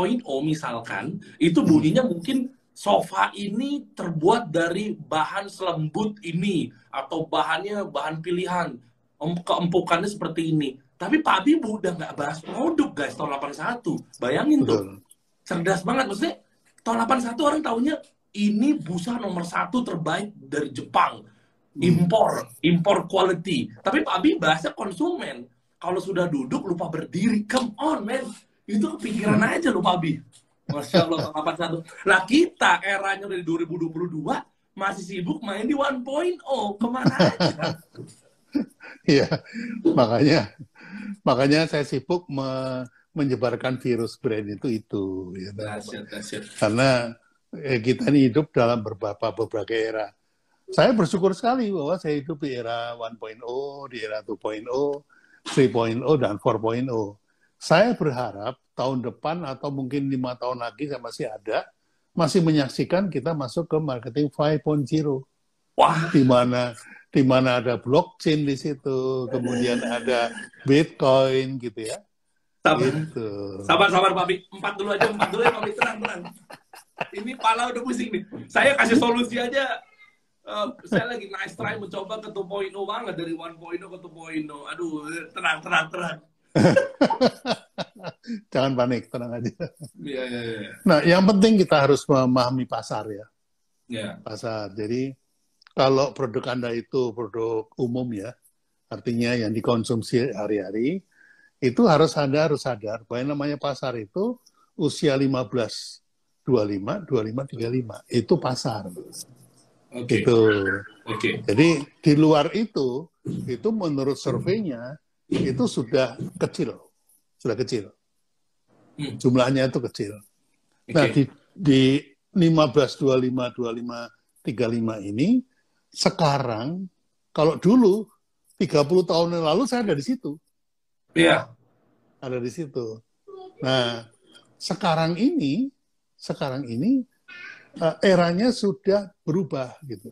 misalkan, itu bunyinya mungkin sofa ini terbuat dari bahan selembut ini atau bahannya bahan pilihan keempukannya seperti ini. Tapi Pak Bibu udah nggak bahas produk guys tahun 81 bayangin tuh. Cerdas banget. Maksudnya tahun 81 orang tahunya ini busa nomor satu terbaik dari Jepang. Hmm. impor impor quality. Tapi Pak Abi bahasa konsumen. Kalau sudah duduk lupa berdiri. Come on man itu kepikiran aja loh Pak Abi Masya Allah, 81. Nah kita eranya dari 2022 masih sibuk main di 1.0. Ke mana aja?
Iya, makanya makanya saya sibuk me menyebarkan virus brand itu itu. Ya,
dasyat, dasyat.
Karena eh, kita ini hidup dalam beberapa beberapa era. Saya bersyukur sekali bahwa saya hidup di era 1.0, di era 2.0, 3.0, dan 4.0. Saya berharap tahun depan atau mungkin lima tahun lagi saya masih ada, masih menyaksikan kita masuk ke marketing 5.0.
Wah,
di mana di mana ada blockchain di situ, kemudian ada Bitcoin gitu ya.
Sabar, gitu. sabar, sabar Pak Bi. Empat dulu aja, empat dulu ya Pak Bi. Tenang, tenang. Ini pala udah pusing nih. Saya kasih solusi aja. Uh, saya lagi nice try mencoba ke 2.0 banget dari 1.0 ke 2.0. Aduh, tenang, tenang, tenang.
Jangan panik, tenang aja.
Iya, iya, iya.
Nah, yang penting kita harus memahami pasar ya.
Iya.
Pasar. Jadi kalau produk Anda itu produk umum ya, artinya yang dikonsumsi hari-hari, itu harus Anda harus sadar bahwa yang namanya pasar itu usia 15, 25, 25, 35. Itu pasar.
Okay.
Itu.
Oke. Okay.
Jadi di luar itu, itu menurut surveinya, itu sudah kecil, sudah kecil. Hmm. Jumlahnya itu kecil. Okay. Nah di, di 15, 25, 25, 35 ini sekarang kalau dulu 30 tahun yang lalu saya ada di situ.
Iya.
Ada di situ. Nah, sekarang ini sekarang ini uh, eranya sudah berubah gitu.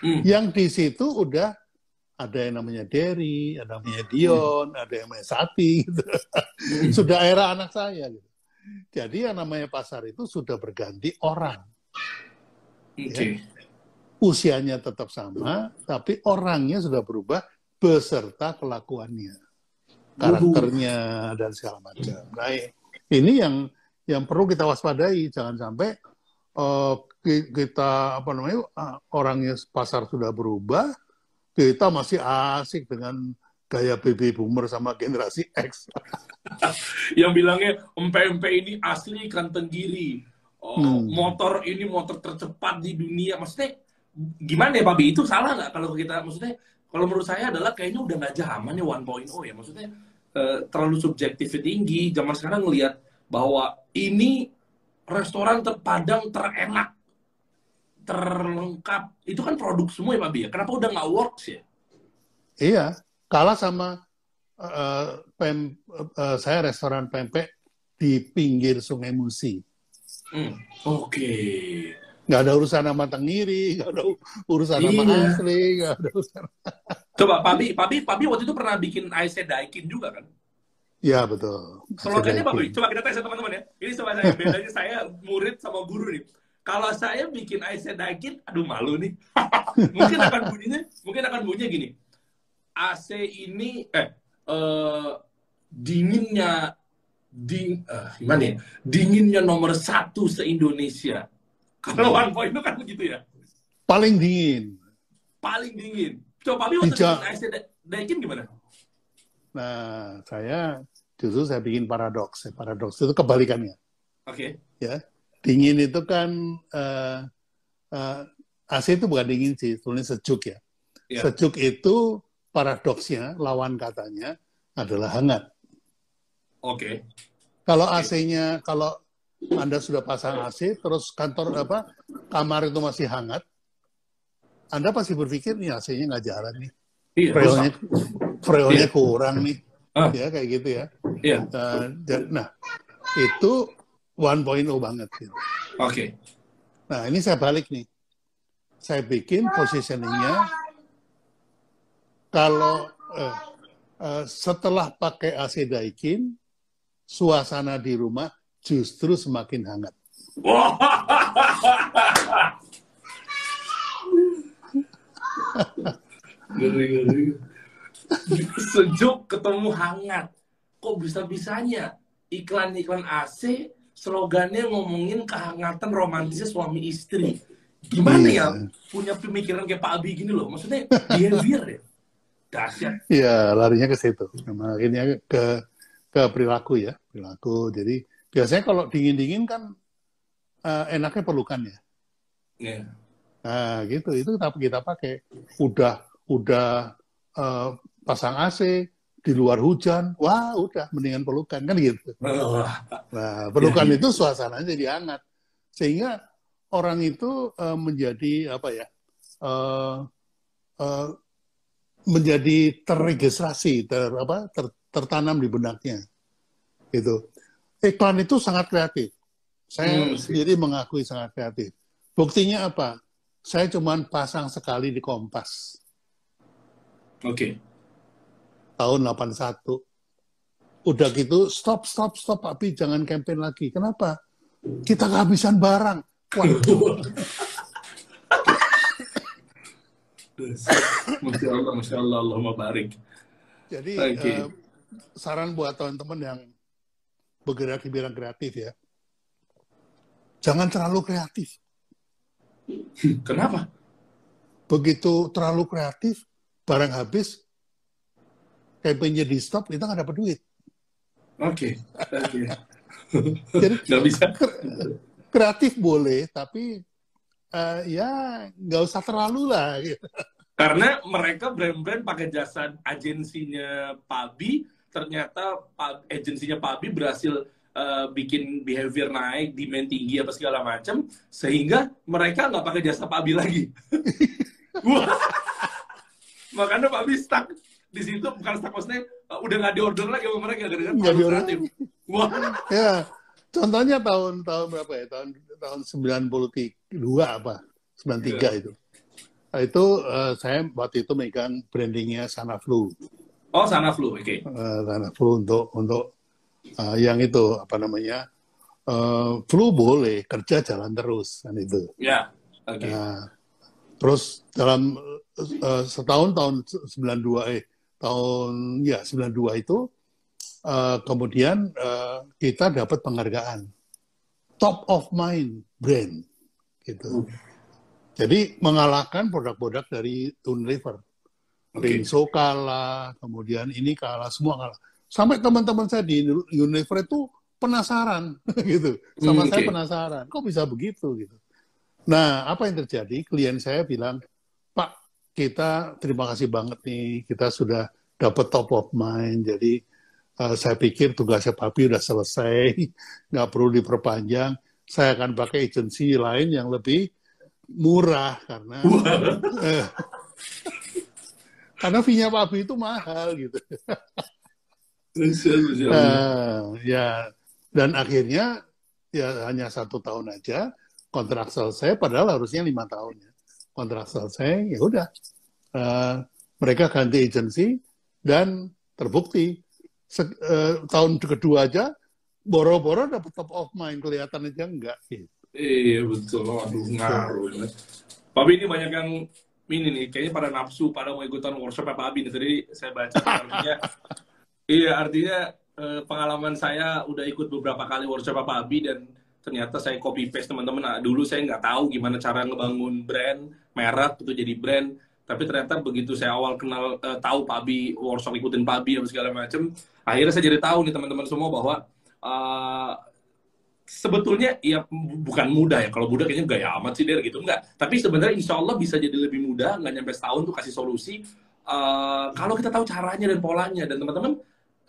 Hmm. Yang di situ udah ada yang namanya Derry, ada yang namanya Dion, hmm. ada yang namanya Sati, gitu. Hmm. sudah era anak saya. Gitu. Jadi yang namanya pasar itu sudah berganti orang.
Okay. Ya.
Usianya tetap sama, tapi orangnya sudah berubah beserta kelakuannya, karakternya dan segala macam. Nah, ini yang yang perlu kita waspadai, jangan sampai uh, kita apa namanya uh, orangnya pasar sudah berubah, kita masih asik dengan gaya baby boomer sama generasi X.
yang bilangnya empe-empe ini asli ikan tenggiri. Oh, hmm. motor ini motor tercepat di dunia. Maksudnya gimana ya Pak? Itu salah nggak kalau kita maksudnya kalau menurut saya adalah kayaknya udah nggak zaman ya 1.0 ya. Maksudnya eh, terlalu subjektif tinggi. Zaman sekarang ngelihat bahwa ini restoran terpadang terenak terlengkap itu kan produk semua ya Pak Bi ya? Kenapa udah nggak works ya?
Iya, kalah sama uh, pem, uh, saya restoran pempek di pinggir Sungai Musi.
Hmm. Oke. Okay.
Nggak ada urusan sama Tengiri, nggak ada urusan iya. sama Asli, nggak ada urusan.
Coba, Pabi, Pabi, Pabi waktu itu pernah bikin Aise Daikin juga kan?
Iya betul.
Slogannya Pak Coba kita tes ya teman-teman ya. Ini coba saya bedanya saya murid sama guru nih. Kalau saya bikin Aise Daikin, aduh malu nih. mungkin akan bunyinya, mungkin akan bunyinya gini. AC ini eh uh, dinginnya ding uh, gimana ya? Dinginnya nomor satu se Indonesia kalau one point itu kan begitu ya.
Paling dingin.
Paling dingin. Coba Papi waktu bikin AC gimana?
Nah saya justru saya bikin paradoks. Paradoks itu kebalikannya.
Oke. Okay.
ya dingin itu kan uh, uh, AC itu bukan dingin sih sebenarnya sejuk ya yeah. sejuk itu paradoksnya, lawan katanya adalah hangat.
Oke. Okay.
Kalau AC-nya, kalau Anda sudah pasang AC, terus kantor apa, kamar itu masih hangat, Anda pasti berpikir nih AC-nya nggak jalan nih. Iya, freonnya, freonnya iya. kurang nih. Ah. Ya kayak gitu ya.
Iya.
Uh, nah, itu 1.0 banget. Gitu.
Oke. Okay.
Nah, ini saya balik nih. Saya bikin positioningnya kalau uh, uh, setelah pakai AC Daikin, suasana di rumah justru semakin hangat.
Sejuk ketemu hangat. Kok bisa-bisanya iklan-iklan AC slogannya ngomongin kehangatan romantisnya suami istri. Gimana iya. ya punya pemikiran kayak Pak Abi gini loh. Maksudnya behavior ya dahsyat.
Iya, larinya ke situ. Nah, akhirnya ke ke perilaku ya, perilaku. Jadi biasanya kalau dingin-dingin kan uh, enaknya pelukan ya.
Yeah.
Nah, gitu. Itu kita kita pakai. Udah udah uh, pasang AC di luar hujan, wah udah mendingan pelukan kan gitu. Nah, pelukan itu suasananya jadi hangat. Sehingga orang itu uh, menjadi apa ya? Uh, uh, menjadi terregistrasi, ter, apa, ter, tertanam di benaknya. Itu. Iklan itu sangat kreatif. Saya hmm. sendiri mengakui sangat kreatif. Buktinya apa? Saya cuma pasang sekali di Kompas.
Oke. Okay.
Tahun 81. Udah gitu, stop, stop, stop, tapi jangan campaign lagi. Kenapa? Kita kehabisan barang. Waduh.
Masya Allah, Masya Allah, Allahumma barik.
Jadi okay. uh, eh, saran buat teman-teman yang bergerak di bidang kreatif ya, jangan terlalu kreatif.
Kenapa?
Begitu terlalu kreatif, barang habis, campaign di stop, kita nggak dapat duit.
Oke. Okay.
Jadi nggak bisa. Kreatif boleh, tapi uh, ya nggak usah terlalu lah. Gitu.
Karena mereka brand-brand pakai jasa agensinya Pabi, ternyata agensinya Pabi berhasil uh, bikin behavior naik, demand tinggi apa segala macam, sehingga mereka nggak pakai jasa Pabi lagi. Makanya Pabi stuck di situ bukan stuck maksudnya uh, udah nggak diorder lagi sama mereka gara-gara
nggak kreatif. Wah. ya, contohnya tahun tahun berapa ya? Tahun tahun 92 apa? 93 yeah. itu. Nah, itu uh, saya waktu itu megang brandingnya Sanaflu.
Oh, Sanaflu, oke. Okay.
Uh, Sanaflu untuk untuk uh, yang itu apa namanya? Uh, flu boleh kerja jalan terus kan itu.
Ya, yeah. oke. Okay. Nah,
terus dalam uh, setahun tahun 92 eh tahun ya 92 itu uh, kemudian uh, kita dapat penghargaan top of mind brand gitu. Hmm. Jadi mengalahkan produk-produk dari Unilever. Okay. Rinso kalah, kemudian ini kalah, semua kalah. Sampai teman-teman saya di Unilever itu penasaran gitu. Sama hmm, saya penasaran, kok bisa begitu gitu. Nah, apa yang terjadi? Klien saya bilang, kita terima kasih banget nih, kita sudah dapat top of mind. Jadi uh, saya pikir tugasnya Papi udah selesai, nggak perlu diperpanjang. Saya akan pakai agensi lain yang lebih murah karena uh, karena fee-nya Papi itu mahal gitu. uh, ya dan akhirnya ya hanya satu tahun aja kontrak selesai padahal harusnya lima tahun ya kontrak selesai ya udah uh, mereka ganti agensi dan terbukti Se uh, tahun kedua aja boro-boro dapat top of mind kelihatan aja enggak gitu.
Iya betul, aduh ngaruh. Tapi ini banyak yang ini nih, kayaknya pada nafsu, pada mau ikutan workshop apa Abi nih. Tadi saya baca artinya, iya artinya eh, pengalaman saya udah ikut beberapa kali workshop apa Abi dan ternyata saya copy paste teman-teman. Nah, dulu saya nggak tahu gimana cara ngebangun brand, merek itu jadi brand. Tapi ternyata begitu saya awal kenal uh, tahu Pak Abi, workshop ikutin Pak Abi segala macam, akhirnya saya jadi tahu nih teman-teman semua bahwa uh, sebetulnya ya bukan mudah ya. Kalau mudah kayaknya gaya amat sih der gitu enggak. Tapi sebenarnya insya Allah bisa jadi lebih mudah, nggak nyampe setahun tuh kasih solusi. Uh, kalau kita tahu caranya dan polanya dan teman-teman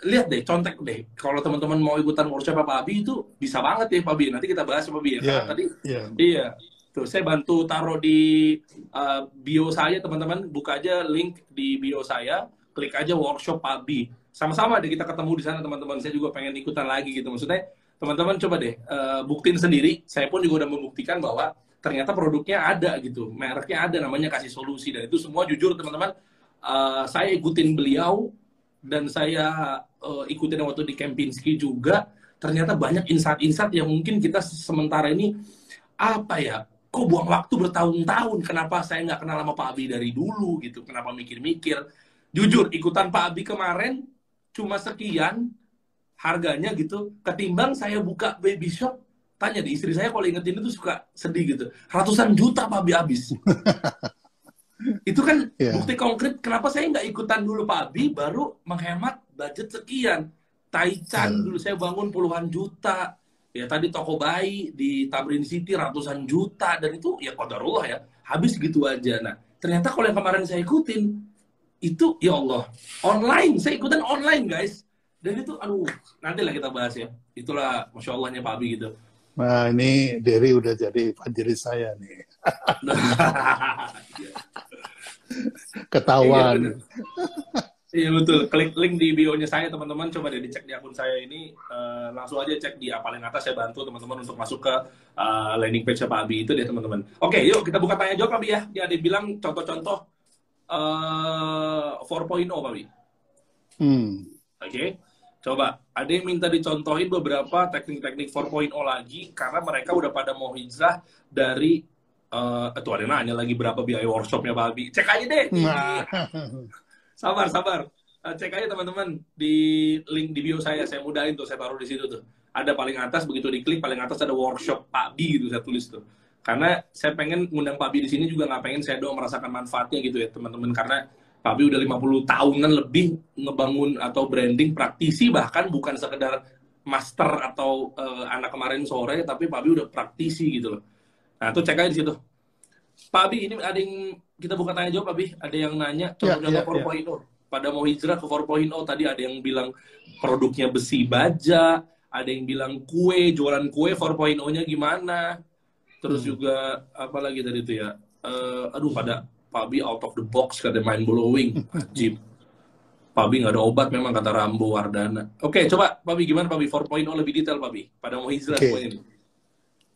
lihat deh, contek deh. Kalau teman-teman mau ikutan workshop Pak Abi itu bisa banget ya Pak Abi. Nanti kita bahas Pak Abi ya. Yeah, tadi yeah. iya. Tuh, saya bantu taruh di uh, bio saya teman-teman. Buka aja link di bio saya. Klik aja workshop Pak Abi. Sama-sama deh kita ketemu di sana teman-teman. Saya juga pengen ikutan lagi gitu. Maksudnya teman-teman coba deh uh, buktiin sendiri. Saya pun juga udah membuktikan bahwa ternyata produknya ada gitu, mereknya ada, namanya kasih solusi dan itu semua jujur teman-teman. Uh, saya ikutin beliau dan saya uh, ikutin waktu di Kempinski juga ternyata banyak insight-insight yang mungkin kita sementara ini apa ya kok buang waktu bertahun-tahun? Kenapa saya nggak kenal sama Pak Abi dari dulu gitu? Kenapa mikir-mikir? Jujur ikutan Pak Abi kemarin cuma sekian harganya gitu. Ketimbang saya buka baby shop tanya di istri saya kalau ingetin itu suka sedih gitu. Ratusan juta Pak Abi habis itu kan yeah. bukti konkret kenapa saya nggak ikutan dulu Pak Abi baru menghemat budget sekian. Taichan yeah. dulu saya bangun puluhan juta. Ya tadi toko bayi di Tamrin City ratusan juta dan itu ya kodarullah ya habis gitu aja. Nah ternyata kalau yang kemarin saya ikutin itu ya Allah online saya ikutan online guys. Dan itu aduh nanti lah kita bahas ya. Itulah masya Allahnya Pak Abi gitu
Nah ini Derry udah jadi panjiri saya nih. Ketahuan.
Iya, iya betul. Klik link di bio-nya saya teman-teman. Coba deh dicek di akun saya ini. Uh, langsung aja cek di paling atas saya bantu teman-teman untuk masuk ke uh, landing page Pak Abi itu deh teman-teman. Oke, yuk kita buka tanya jawab Abi ya. Dia ada bilang contoh-contoh uh, 4.0 Pak Abi. Hmm. Oke. Okay. Coba, ada yang minta dicontohin beberapa teknik-teknik 4.0 lagi karena mereka udah pada mau hijrah dari uh, tuh ada nanya lagi berapa biaya workshopnya babi. Cek aja deh. Nah. sabar sabar. Uh, cek aja teman-teman di link di bio saya. Saya mudahin tuh saya taruh di situ tuh. Ada paling atas begitu diklik paling atas ada workshop Pak Bi gitu saya tulis tuh. Karena saya pengen ngundang Pak Bi di sini juga nggak pengen saya doang merasakan manfaatnya gitu ya teman-teman. Karena Pak Bi udah 50 tahunan lebih ngebangun atau branding praktisi bahkan bukan sekedar master atau uh, anak kemarin sore tapi Pak Bi udah praktisi gitu loh Nah, tuh cek aja di situ. Pak Abi, ini ada yang kita buka tanya jawab, Pak Abi. Ada yang nanya, contohnya ya, ya, 4.0. Ya. Pada mau hijrah ke 4.0, tadi ada yang bilang produknya besi baja, ada yang bilang kue, jualan kue 4.0-nya gimana. Terus hmm. juga, apa lagi tadi itu ya, uh, aduh pada Pak Abi out of the box, kata main blowing. Ajib. Pak Abi nggak ada obat memang, kata Rambo Wardana. Oke, okay, coba Pak Abi, gimana Pak Abi? 4.0 lebih detail Pak Abi. Pada mau hijrah okay. ini.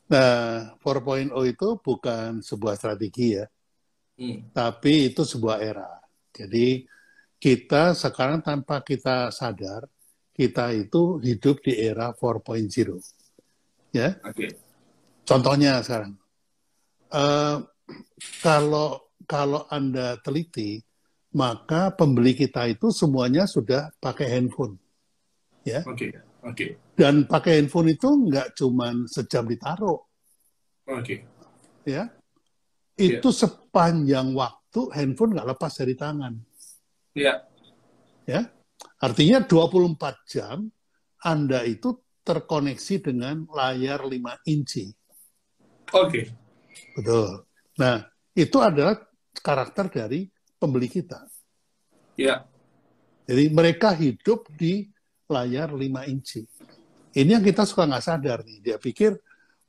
Nah, 4.0 itu bukan sebuah strategi ya, hmm. tapi itu sebuah era. Jadi kita sekarang tanpa kita sadar, kita itu hidup di era 4.0. Ya. Okay. Contohnya sekarang, uh, kalau kalau anda teliti, maka pembeli kita itu semuanya sudah pakai handphone. Ya. Oke. Okay. Oke. Okay. Dan pakai handphone itu nggak cuma sejam ditaruh. Oke. Okay. Ya. Itu yeah. sepanjang waktu handphone nggak lepas dari tangan. Iya. Yeah. Ya. Artinya 24 jam Anda itu terkoneksi dengan layar 5 inci.
Oke. Okay.
Betul. Nah, itu adalah karakter dari pembeli kita.
Ya.
Jadi mereka hidup di layar 5 inci. Ini yang kita suka nggak sadar nih. Dia pikir,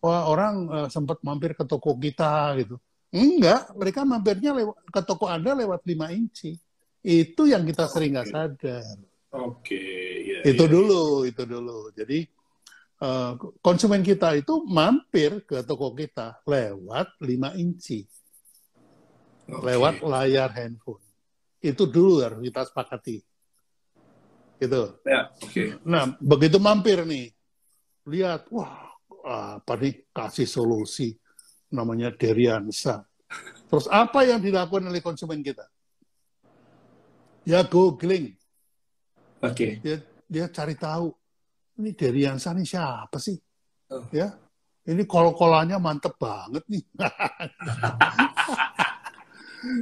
wah orang uh, sempat mampir ke toko kita gitu. Enggak, mereka mampirnya lewat, ke toko Anda lewat 5 inci. Itu yang kita sering nggak sadar.
Oke, okay.
ya, itu ya. dulu, itu dulu. Jadi uh, konsumen kita itu mampir ke toko kita lewat 5 inci, okay. lewat layar handphone. Itu dulu harus kita sepakati. Gitu.
Ya, oke. Okay.
Nah, begitu mampir nih, lihat, wah, apa nih kasih solusi namanya Deriansa. Terus apa yang dilakukan oleh konsumen kita? Ya googling,
Oke. Okay.
Dia dia cari tahu ini dari Yansa ini siapa sih? Oh. Ya, ini kol-kolannya mantep banget nih.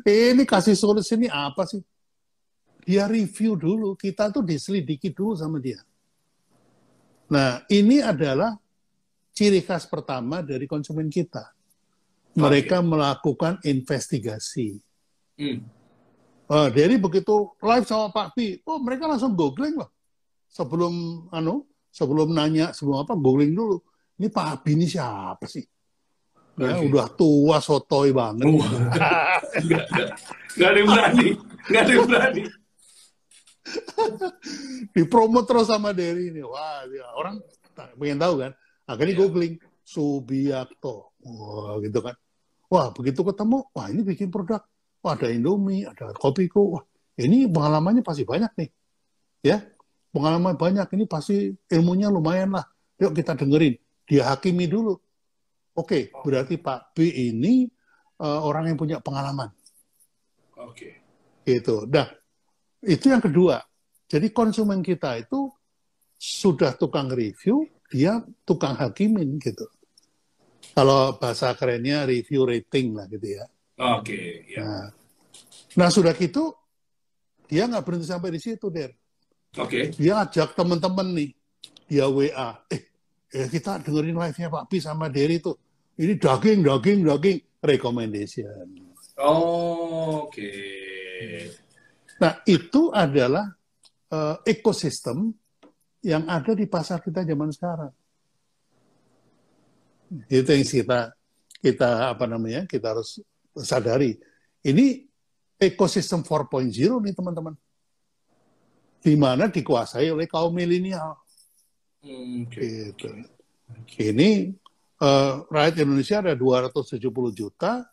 ini kasih solusi ini apa sih? Dia review dulu, kita tuh diselidiki dulu sama dia. Nah, ini adalah ciri khas pertama dari konsumen kita. Mereka okay. melakukan investigasi. Hmm. Uh, dari begitu live sama Pak Pi, oh mereka langsung googling loh. Sebelum anu, sebelum nanya sebelum apa googling dulu. Ini Pak Pi ini siapa sih? Ya, okay. udah tua sotoy banget. Uh,
gak, gak, gak ada yang berani. Gak ada yang berani.
Dipromot terus sama Derry ini. Wah, dia, orang pengen tahu kan. Akhirnya yeah. googling Subiakto. Wah, gitu kan. Wah, begitu ketemu, wah ini bikin produk Wah, ada Indomie, ada Kopiku. Wah, ini pengalamannya pasti banyak nih. Ya, pengalaman banyak. Ini pasti ilmunya lumayan lah. Yuk kita dengerin. Dia hakimi dulu. Oke, berarti Pak B ini uh, orang yang punya pengalaman.
Oke.
Gitu. Nah, itu yang kedua. Jadi konsumen kita itu sudah tukang review, dia tukang hakimin gitu. Kalau bahasa kerennya review rating lah gitu ya.
Oke, okay, ya.
Nah, nah, sudah gitu, dia nggak berhenti sampai di situ, Der.
Oke. Okay.
Dia ajak teman-teman nih, dia WA, eh, eh kita dengerin live-nya Pak Pi sama Derry tuh. Ini daging, daging, daging, recommendation.
Oh, Oke. Okay.
Nah, itu adalah uh, ekosistem yang ada di pasar kita zaman sekarang. Itu yang kita kita apa namanya kita harus sadari ini ekosistem 4.0 nih teman-teman di mana dikuasai oleh kaum milenial.
Hmm, okay.
Gitu. Ini uh, rakyat Indonesia ada 270 juta,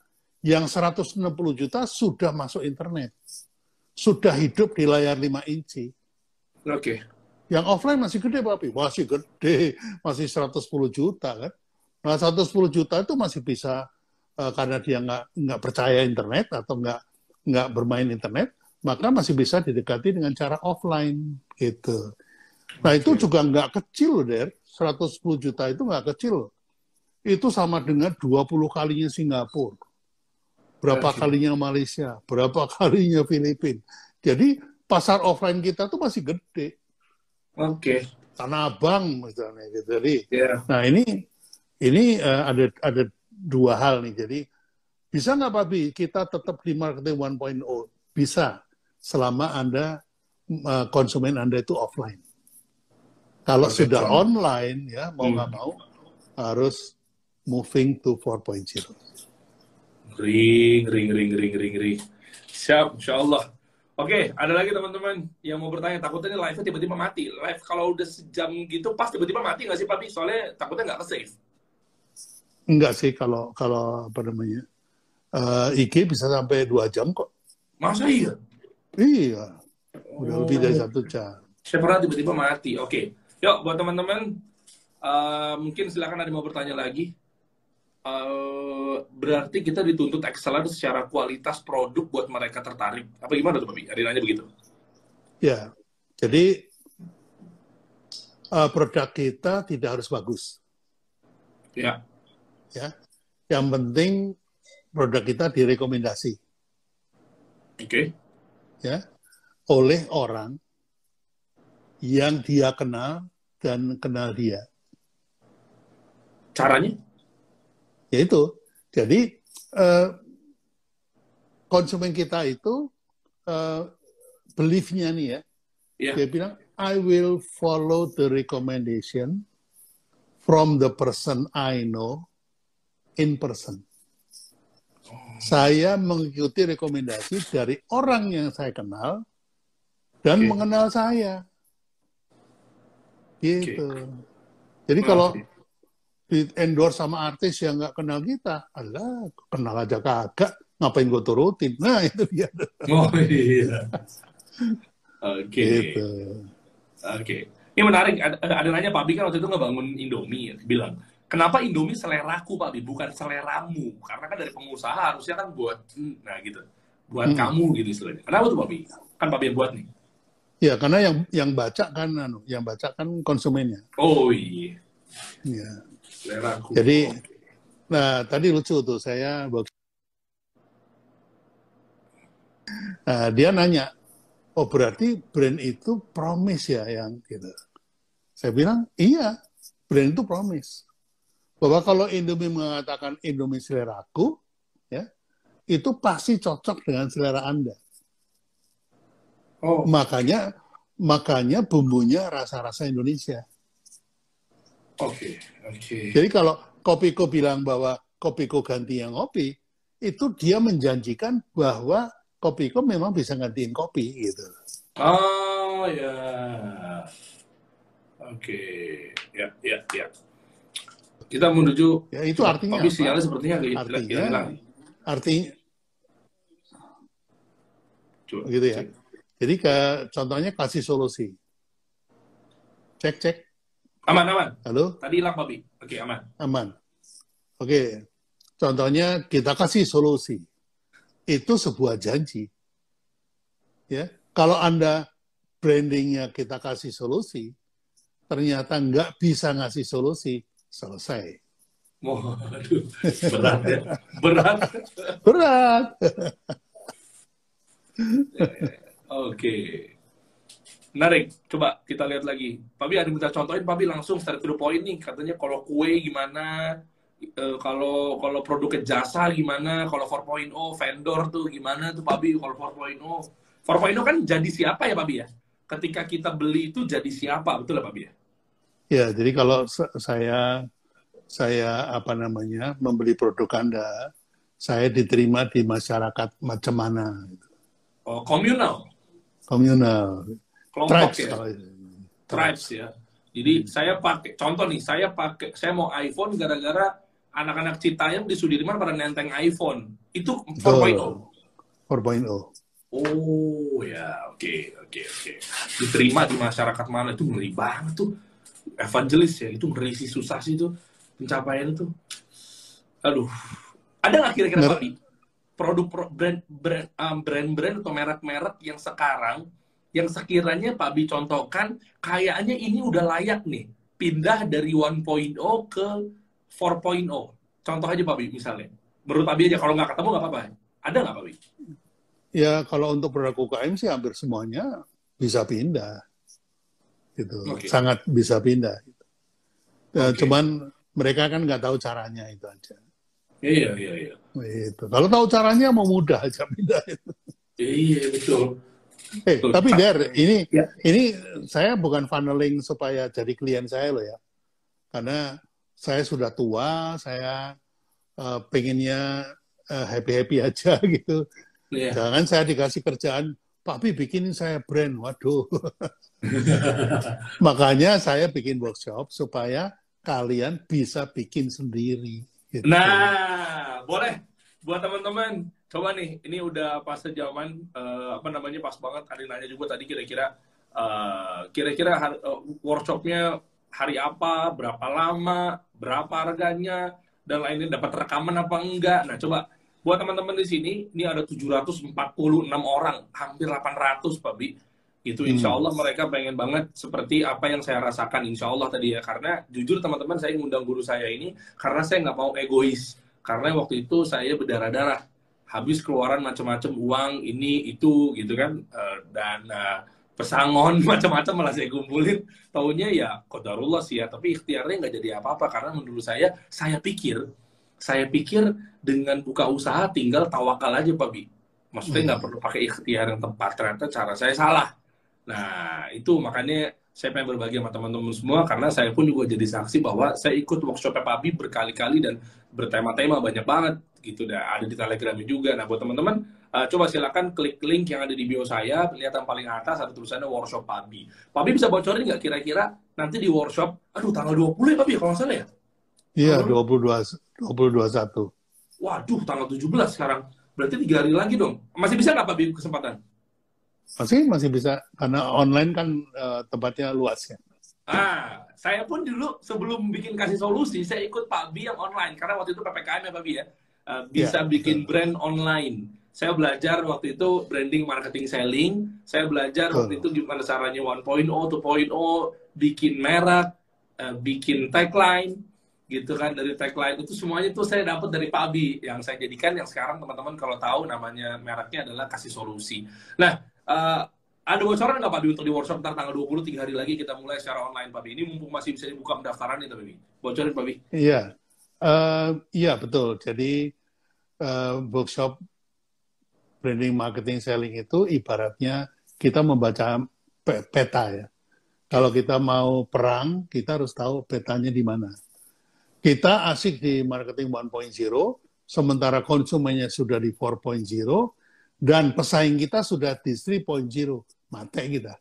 yang 160 juta sudah masuk internet, sudah hidup di layar 5 inci.
Oke. Okay.
Yang offline masih gede, Pak Masih gede, masih 110 juta kan. Nah, 110 juta itu masih bisa uh, karena dia nggak nggak percaya internet atau nggak nggak bermain internet, maka masih bisa didekati dengan cara offline gitu. Nah itu juga nggak kecil, Der. 110 juta itu nggak kecil. Itu sama dengan 20 kalinya Singapura. Berapa kalinya Malaysia, berapa kalinya Filipina. Jadi pasar offline kita tuh masih gede.
Oke. Okay.
Tanah Abang misalnya gitu. Jadi,
yeah.
nah ini ini uh, ada ada dua hal nih. Jadi bisa nggak Pak Bi kita tetap di marketing 1.0? Bisa selama Anda uh, konsumen Anda itu offline. Kalau sudah online ya mau nggak hmm. mau harus moving to 4.0.
Ring, ring, ring, ring, ring, ring. Siap, insya Allah. Oke, ada lagi teman-teman yang mau bertanya. Takutnya ini live-nya tiba-tiba mati. Live kalau udah sejam gitu, pas tiba-tiba mati nggak sih, Pak Bi? Soalnya takutnya nggak ke-save.
Enggak sih kalau kalau apa namanya uh, IG bisa sampai dua jam kok.
Masa iya?
Iya, udah oh. lebih dari satu jam.
Saya pernah tiba-tiba mati. Oke, yuk buat teman-teman uh, mungkin silakan ada mau bertanya lagi. Uh, berarti kita dituntut excellent secara kualitas produk buat mereka tertarik. Apa gimana tuh, Babi? Ada nanya begitu?
Ya, jadi uh, produk kita tidak harus bagus.
Ya
ya yang penting produk kita direkomendasi
oke okay.
ya oleh orang yang dia kenal dan kenal dia.
Caranya?
Yaitu, jadi uh, konsumen kita itu uh, beliefnya nih ya, yeah. dia bilang I will follow the recommendation from the person I know in person. Saya mengikuti rekomendasi dari orang yang saya kenal dan okay. mengenal saya. Gitu. Okay. Jadi kalau di endorse sama artis yang nggak kenal kita, Allah kenal aja kagak, ngapain gue turutin? Nah itu dia.
Oh iya. Oke. Okay. Gitu. Oke. Okay. Ini menarik. Ada, ada nanya Pak Bi kan waktu itu ngebangun Indomie, bilang kenapa Indomie seleraku Pak Bi, bukan seleramu? Karena kan dari pengusaha harusnya kan buat, nah gitu, buat hmm. kamu gitu istilahnya. Kenapa tuh Pak Bi? Kan Pak Bi yang buat nih.
Ya karena yang yang baca kan, anu, yang baca kan konsumennya.
Oh iya.
Seleraku. Jadi, nah tadi lucu tuh saya Nah, dia nanya, oh berarti brand itu promise ya yang gitu. Saya bilang, iya, brand itu promise. Bahwa kalau Indomie mengatakan Indomie selera aku, ya, itu pasti cocok dengan selera Anda. Oh. Makanya makanya bumbunya rasa-rasa Indonesia.
Oke, okay, oke. Okay.
Jadi kalau Kopiko bilang bahwa Kopiko ganti yang kopi, itu dia menjanjikan bahwa Kopiko memang bisa gantiin kopi gitu.
Oh ya. Oke. Ya, ya, ya. Kita menuju
Ya itu artinya
kopi sinyalnya sepertinya
kayak artinya, hilang. Artinya Coba, gitu ya. Cek. Jadi ke contohnya kasih solusi. Cek cek.
Aman aman.
Halo.
Tadi hilang Papi. Oke aman.
Aman. Oke. Contohnya kita kasih solusi. Itu sebuah janji. Ya, kalau Anda brandingnya kita kasih solusi, ternyata nggak bisa ngasih solusi, selesai.
Waduh, berat ya. Berat.
Berat.
Oke. Menarik. Coba kita lihat lagi. Papi ada minta contohin, Papi langsung start to the point nih. Katanya kalau kue gimana, e, kalau kalau produk jasa gimana, kalau 4.0 vendor tuh gimana tuh Papi kalau 4.0 4.0 kan jadi siapa ya Pak Bi ya? Ketika kita beli itu jadi siapa, betul ya Pak Bi ya?
Ya, jadi kalau saya saya apa namanya membeli produk Anda, saya diterima di masyarakat macam mana?
Oh, komunal.
Komunal.
Kelompok Tribes, ya. Tribes ya. Jadi hmm. saya pakai contoh nih, saya pakai saya mau iPhone gara-gara anak-anak Citayam di Sudirman pada nenteng iPhone. Itu 4.0.
4.0.
Oh ya, oke okay, oke okay, oke. Okay. Diterima di masyarakat mana itu ngeri banget tuh. Evangelis ya, itu ngeri sih susah sih itu pencapaian itu. Aduh, ada nggak kira-kira Pak produk pro, brand brand um, brand-brand atau merek-merek yang sekarang yang sekiranya Pak Bi contohkan kayaknya ini udah layak nih pindah dari 1.0 ke 4.0. Contoh aja Pak Bi misalnya. Menurut Pak Bi aja kalau nggak ketemu nggak apa-apa. Ada nggak Pak Bi?
Ya kalau untuk produk UKM sih hampir semuanya bisa pindah, gitu. Okay. Sangat bisa pindah. Gitu. Ya, okay. Cuman mereka kan nggak tahu caranya itu aja.
Iya iya iya.
Itu. Kalau tahu caranya mau mudah aja pindah.
Iya betul.
Eh, betul. tapi Der, ini ya. ini saya bukan funneling supaya jadi klien saya loh ya. Karena saya sudah tua, saya uh, pengennya uh, happy-happy aja gitu. Yeah. Jangan saya dikasih kerjaan, Pak Bi bikinin saya brand. Waduh. Makanya saya bikin workshop supaya kalian bisa bikin sendiri.
Gitu. Nah, boleh buat teman-teman. Coba nih, ini udah pas sejaman uh, apa namanya pas banget. Ada nanya juga tadi kira-kira uh, kira-kira uh, workshopnya hari apa, berapa lama, berapa harganya, dan lainnya dapat rekaman apa enggak. Nah, coba Buat teman-teman di sini, ini ada 746 orang, hampir 800 Pak Bi. Itu hmm. insya Allah mereka pengen banget seperti apa yang saya rasakan insya Allah tadi ya. Karena jujur teman-teman saya ngundang guru saya ini karena saya nggak mau egois. Karena waktu itu saya berdarah-darah. Habis keluaran macam-macam uang ini itu gitu kan. Eh, dan uh, pesangon macam-macam malah saya kumpulin tahunya ya kodarullah sih ya tapi ikhtiarnya nggak jadi apa-apa karena menurut saya saya pikir saya pikir dengan buka usaha tinggal tawakal aja Pak Bi maksudnya nggak hmm. perlu pakai ikhtiar yang tepat ternyata cara saya salah nah itu makanya saya pengen berbagi sama teman-teman semua karena saya pun juga jadi saksi bahwa saya ikut workshop Pak Bi berkali-kali dan bertema-tema banyak banget gitu. Dah ada di telegramnya juga. Nah buat teman-teman uh, coba silakan klik link yang ada di bio saya lihat yang paling atas ada tulisannya workshop Pabi Pabi bisa bocorin nggak kira-kira nanti di workshop aduh tanggal 20 ya Pabi kalau nggak salah ya?
Iya 22 22 satu.
Waduh tanggal 17 sekarang. Berarti tiga hari lagi dong. Masih bisa nggak Pabi kesempatan
masih masih bisa karena online kan uh, tempatnya luas ya
Ah, saya pun dulu sebelum bikin kasih solusi, saya ikut Pak Bi yang online karena waktu itu ppkm ya Pak Bi ya. Uh, bisa yeah, bikin betul. brand online. Saya belajar waktu itu branding, marketing, selling. Saya belajar betul. waktu itu gimana caranya 1.0, 2.0, bikin merek, uh, bikin tagline, gitu kan dari tagline itu semuanya itu saya dapat dari Pak Abi yang saya jadikan yang sekarang teman-teman kalau tahu namanya mereknya adalah kasih solusi. Nah, uh, ada bocoran nggak Pak Bi untuk di workshop ntar tanggal 20 tiga hari lagi kita mulai secara online Pak. Ini mumpung masih bisa dibuka pendaftaran nih Pak Bi. Bocorin Pak Bi.
Iya. Uh, iya betul. Jadi uh, workshop branding, marketing, selling itu ibaratnya kita membaca peta ya. Kalau kita mau perang, kita harus tahu petanya di mana. Kita asik di marketing 1.0, sementara konsumennya sudah di 4.0, dan pesaing kita sudah di 3.0. Mate kita.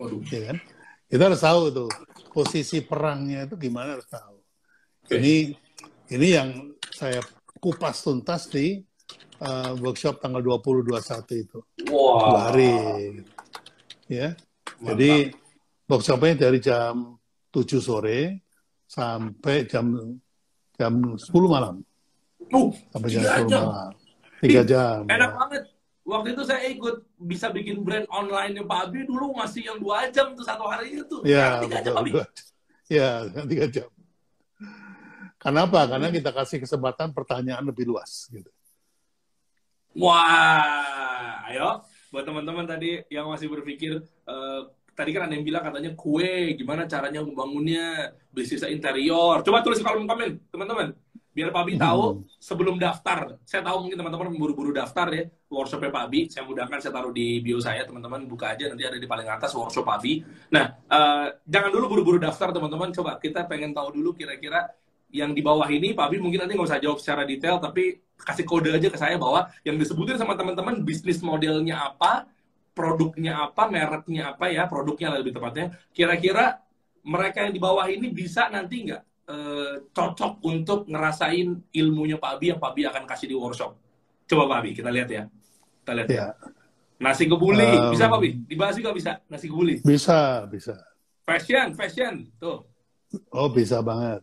Waduh. Ya kan? Kita harus tahu tuh posisi perangnya itu gimana harus tahu. Okay. Ini ini yang saya kupas tuntas di uh, workshop tanggal 20 21 itu. Wow. Dua hari. Ya. Mantap. Jadi workshopnya dari jam 7 sore sampai jam jam 10 malam.
Uh, sampai jam 10 jam. malam. Tiga jam. Enak ya. banget waktu itu saya ikut bisa bikin brand online yang Pak Abi dulu masih yang dua jam tuh satu hari itu.
Ya, tiga jam, betul. Ya, tiga jam. Kenapa? Karena kita kasih kesempatan pertanyaan lebih luas. Gitu.
Wah, ayo buat teman-teman tadi yang masih berpikir uh, tadi kan ada yang bilang katanya kue, gimana caranya membangunnya, bisnis interior. Coba tulis di kolom komen, teman-teman biar Pak tahu hmm. sebelum daftar. Saya tahu mungkin teman-teman buru-buru daftar ya workshopnya Pak. Saya mudahkan saya taruh di bio saya teman-teman buka aja nanti ada di paling atas workshop Pak. Nah uh, jangan dulu buru-buru daftar teman-teman. Coba kita pengen tahu dulu kira-kira yang di bawah ini Pak mungkin nanti nggak usah jawab secara detail tapi kasih kode aja ke saya bahwa yang disebutin sama teman-teman bisnis modelnya apa, produknya apa, mereknya apa ya, produknya lebih tepatnya. Kira-kira mereka yang di bawah ini bisa nanti nggak uh, cocok untuk ngerasain ilmunya Pak Abi yang Pak Abi akan kasih di workshop. Coba Pak Abi, kita lihat ya. Kita lihat ya. Nasi kebuli, um, bisa Pak Abi? Dibahas juga bisa, nasi kebuli.
Bisa, bisa.
Fashion, fashion, tuh.
Oh, bisa banget.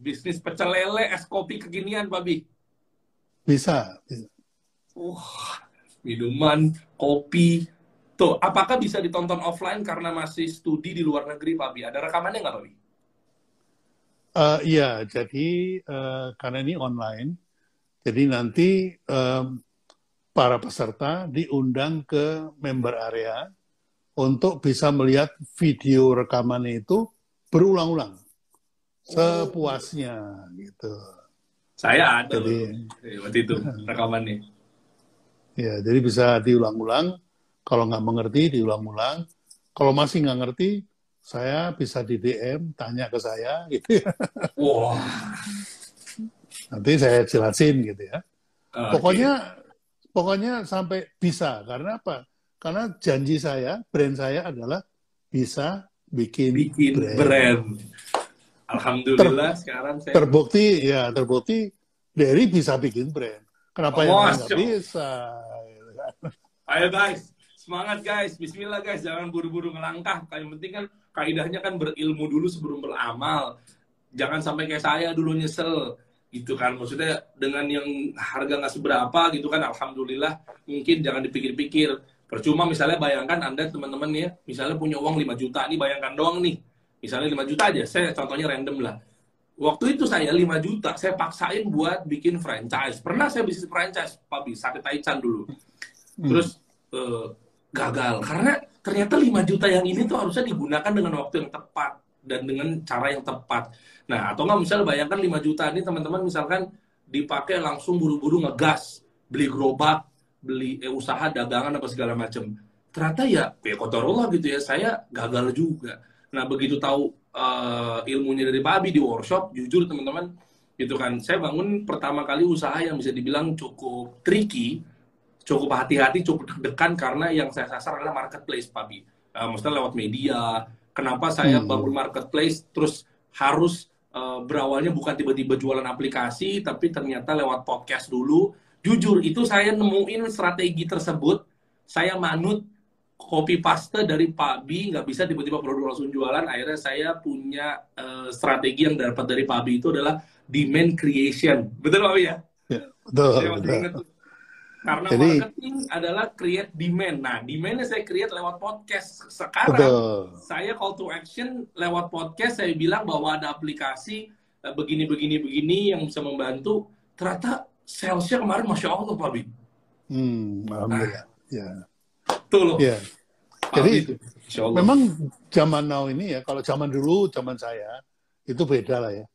Bisnis pecel lele, es kopi kekinian, Pak Abi.
Bisa, bisa.
Uh, minuman, kopi. Tuh, apakah bisa ditonton offline karena masih studi di luar negeri, Pak Abi? Ada rekamannya nggak, Pak Abi?
Uh, iya, jadi uh, karena ini online, jadi nanti um, para peserta diundang ke member area untuk bisa melihat video rekaman itu berulang-ulang sepuasnya gitu.
Saya ada jadi, waktu itu rekamannya.
Ya, jadi bisa diulang-ulang. Kalau nggak mengerti, diulang-ulang. Kalau masih nggak ngerti, saya bisa di DM tanya ke saya gitu ya. Wow. Nanti saya jelasin gitu ya. Okay. Pokoknya pokoknya sampai bisa karena apa? Karena janji saya, brand saya adalah bisa bikin,
bikin brand. brand. Alhamdulillah Ter, sekarang saya
terbukti ya terbukti dari bisa bikin brand. Kenapa oh, yang nggak bisa?
Ayo guys, semangat guys, Bismillah guys, jangan buru-buru ngelangkah. Yang penting kan kaidahnya kan berilmu dulu sebelum beramal. Jangan sampai kayak saya dulu nyesel. Gitu kan maksudnya dengan yang harga nggak seberapa gitu kan alhamdulillah mungkin jangan dipikir-pikir. Percuma misalnya bayangkan anda teman-teman ya misalnya punya uang 5 juta nih bayangkan doang nih. Misalnya 5 juta aja saya contohnya random lah. Waktu itu saya 5 juta saya paksain buat bikin franchise. Pernah saya bisnis franchise Papi sate taichan dulu. Hmm. terus uh, gagal. Karena ternyata 5 juta yang ini tuh harusnya digunakan dengan waktu yang tepat dan dengan cara yang tepat. Nah, atau nggak misalnya bayangkan 5 juta ini teman-teman misalkan dipakai langsung buru-buru ngegas, beli gerobak, beli eh, usaha dagangan apa segala macam. Ternyata ya kayak kotorullah gitu ya, saya gagal juga. Nah, begitu tahu uh, ilmunya dari Pak Abi di workshop, jujur teman-teman, gitu kan. Saya bangun pertama kali usaha yang bisa dibilang cukup tricky, cukup hati-hati, cukup deg-degan karena yang saya sasar adalah marketplace, Pak Abi. Uh, maksudnya lewat media. Kenapa saya hmm. bangun marketplace terus harus uh, berawalnya bukan tiba-tiba jualan aplikasi, tapi ternyata lewat podcast dulu. Jujur, itu saya nemuin strategi tersebut, saya manut copy paste dari Pak Bi, nggak bisa tiba-tiba produk langsung jualan. Akhirnya saya punya uh, strategi yang dapat dari Pak Bi itu adalah demand creation. Betul Pak Bi ya?
ya betul. Saya betul. Ingat,
karena Jadi, marketing adalah create demand. Nah, demandnya saya create lewat podcast. Sekarang betul. saya call to action lewat podcast. Saya bilang bahwa ada aplikasi eh, begini, begini, begini yang bisa membantu. Ternyata salesnya kemarin masya Allah, Pak Bi.
Hmm, alhamdulillah. Nah, ya.
Tuh loh.
Ya. Jadi memang zaman now ini ya, kalau zaman dulu, zaman saya itu beda lah ya.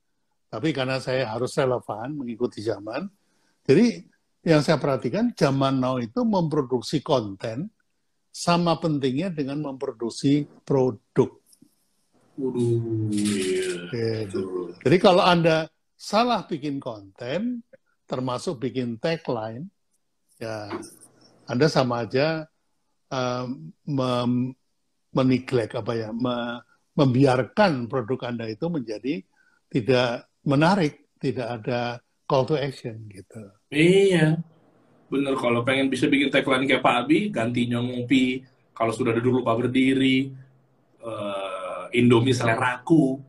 Tapi karena saya harus relevan mengikuti zaman, jadi yang saya perhatikan zaman now itu memproduksi konten sama pentingnya dengan memproduksi produk.
Waduh, iya.
Jadi kalau Anda salah bikin konten, termasuk bikin tagline, ya Anda sama aja uh, mem meniglek apa ya, me membiarkan produk Anda itu menjadi tidak menarik, tidak ada call to action gitu.
Iya, bener. Kalau pengen bisa bikin tagline kayak Pak Abi, gantinya ngopi. Kalau sudah duduk lupa berdiri, uh, Indomie seleraku,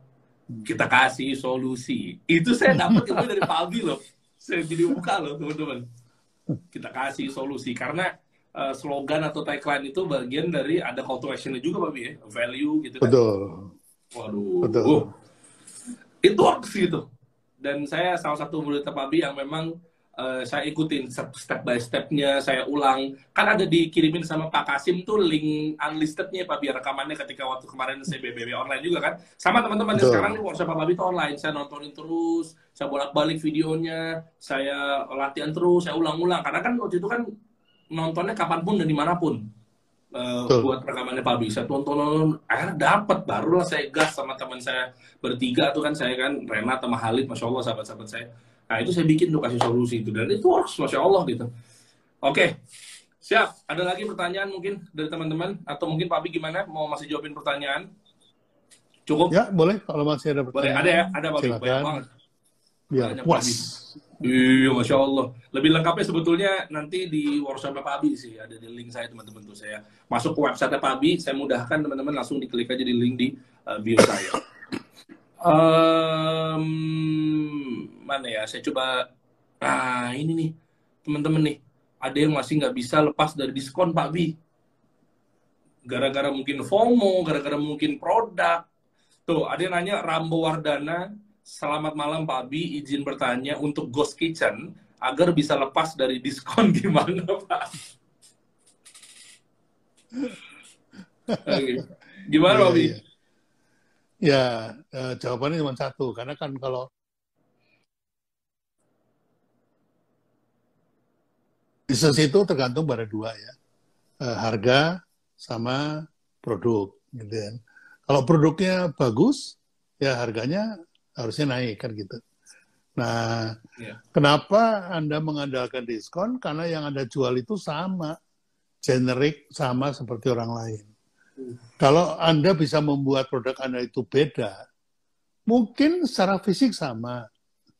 kita kasih solusi. Itu saya dapat itu dari Pak Abi loh. Saya jadi buka loh teman-teman. Kita kasih solusi karena uh, slogan atau tagline itu bagian dari ada call to action juga Pak Abi ya, value gitu
kan. Betul.
Waduh. Betul. Uh, itu works gitu dan saya salah satu murid Abi yang memang uh, saya ikutin step, by stepnya saya ulang. Kan ada dikirimin sama Pak Kasim tuh link unlistednya Pak biar rekamannya ketika waktu kemarin saya BBB online juga kan. Sama teman-teman sekarang nih workshop Pak itu online. Saya nontonin terus saya bolak-balik videonya saya latihan terus saya ulang-ulang. Karena kan waktu itu kan nontonnya kapan pun dan di mana pun uh, buat rekamannya Pak Bisa. Tonton akhirnya dapat barulah saya gas sama teman saya bertiga tuh kan. Saya kan Rena sama Halid masya Allah sahabat-sahabat saya. Nah itu saya bikin tuh kasih solusi itu. Dan itu works masya Allah gitu. Oke. Siap. Ada lagi pertanyaan mungkin dari teman-teman? Atau mungkin Pak Bi gimana? Mau masih jawabin pertanyaan? Cukup?
Ya boleh. Kalau masih ada pertanyaan
boleh. Ada ya? Ada Pak Bi banyak banget.
Puas
Iya, masya Allah. Lebih lengkapnya sebetulnya nanti di workshop Pak Abi sih ada di link saya teman-teman tuh saya masuk ke website Pak Abi, saya mudahkan teman-teman langsung diklik aja di link di uh, bio saya. Um, mana ya? Saya coba. Ah ini nih teman-teman nih ada yang masih nggak bisa lepas dari diskon Pak Abi. Gara-gara mungkin FOMO, gara-gara mungkin produk. Tuh ada yang nanya Rambo Wardana Selamat malam Pak Abi, izin bertanya untuk Ghost Kitchen agar bisa lepas dari diskon gimana Pak? Gimana Pak Abi?
Ya, ya uh, jawabannya cuma satu karena kan kalau bisnis itu tergantung pada dua ya uh, harga sama produk gitu kan. Kalau produknya bagus ya harganya harusnya naik kan gitu. Nah, yeah. kenapa Anda mengandalkan diskon? Karena yang Anda jual itu sama, generik sama seperti orang lain. Hmm. Kalau Anda bisa membuat produk Anda itu beda, mungkin secara fisik sama,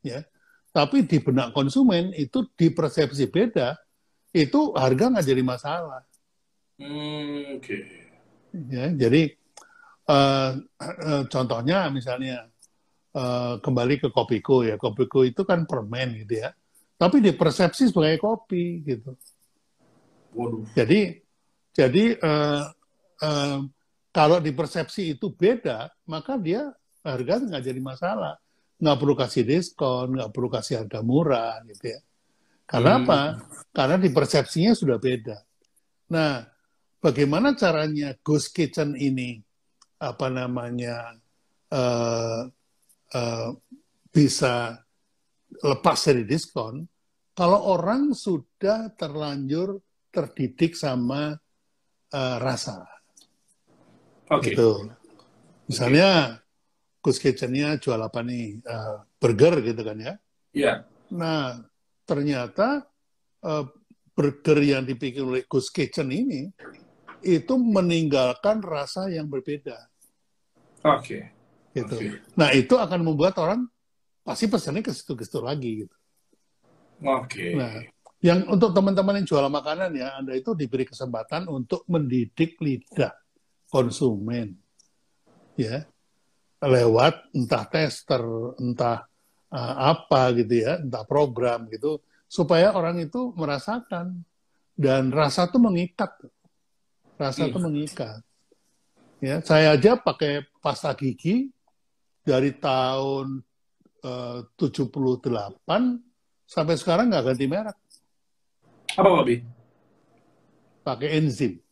ya. Tapi di benak konsumen itu di persepsi beda, itu harga nggak jadi masalah.
Hmm, Oke. Okay.
Ya, jadi uh, uh, contohnya misalnya Eh, kembali ke kopiku ya. Kopiku itu kan permen gitu ya. Tapi dipersepsi sebagai kopi gitu.
Waduh.
Jadi jadi uh, uh, kalau dipersepsi itu beda, maka dia harga nggak jadi masalah. Nggak perlu kasih diskon, nggak perlu kasih harga murah gitu ya. Karena hmm. apa? Karena di persepsinya sudah beda. Nah, bagaimana caranya Ghost Kitchen ini apa namanya uh, uh, bisa lepas dari diskon kalau orang sudah terlanjur terdidik sama uh, rasa. Oke. Okay. Gitu. Misalnya okay. Gus Kitchen-nya jual apa nih? Uh, burger gitu kan ya? Iya.
Yeah.
Nah, ternyata uh, burger yang dipikir oleh Gus Kitchen ini itu meninggalkan rasa yang berbeda.
Oke. Okay.
Gitu. Okay. Nah, itu akan membuat orang pasti pesannya ke situ-situ lagi gitu.
Oke. Okay.
Nah, yang untuk teman-teman yang jual makanan ya, Anda itu diberi kesempatan untuk mendidik lidah konsumen. Ya. Lewat entah tester, entah uh, apa gitu ya, entah program gitu supaya orang itu merasakan dan rasa itu mengikat. Rasa itu iya. mengikat. Ya, saya aja pakai pasta gigi dari tahun uh, 78 sampai sekarang nggak ganti merek.
Apa Pak Bi?
Pakai enzim.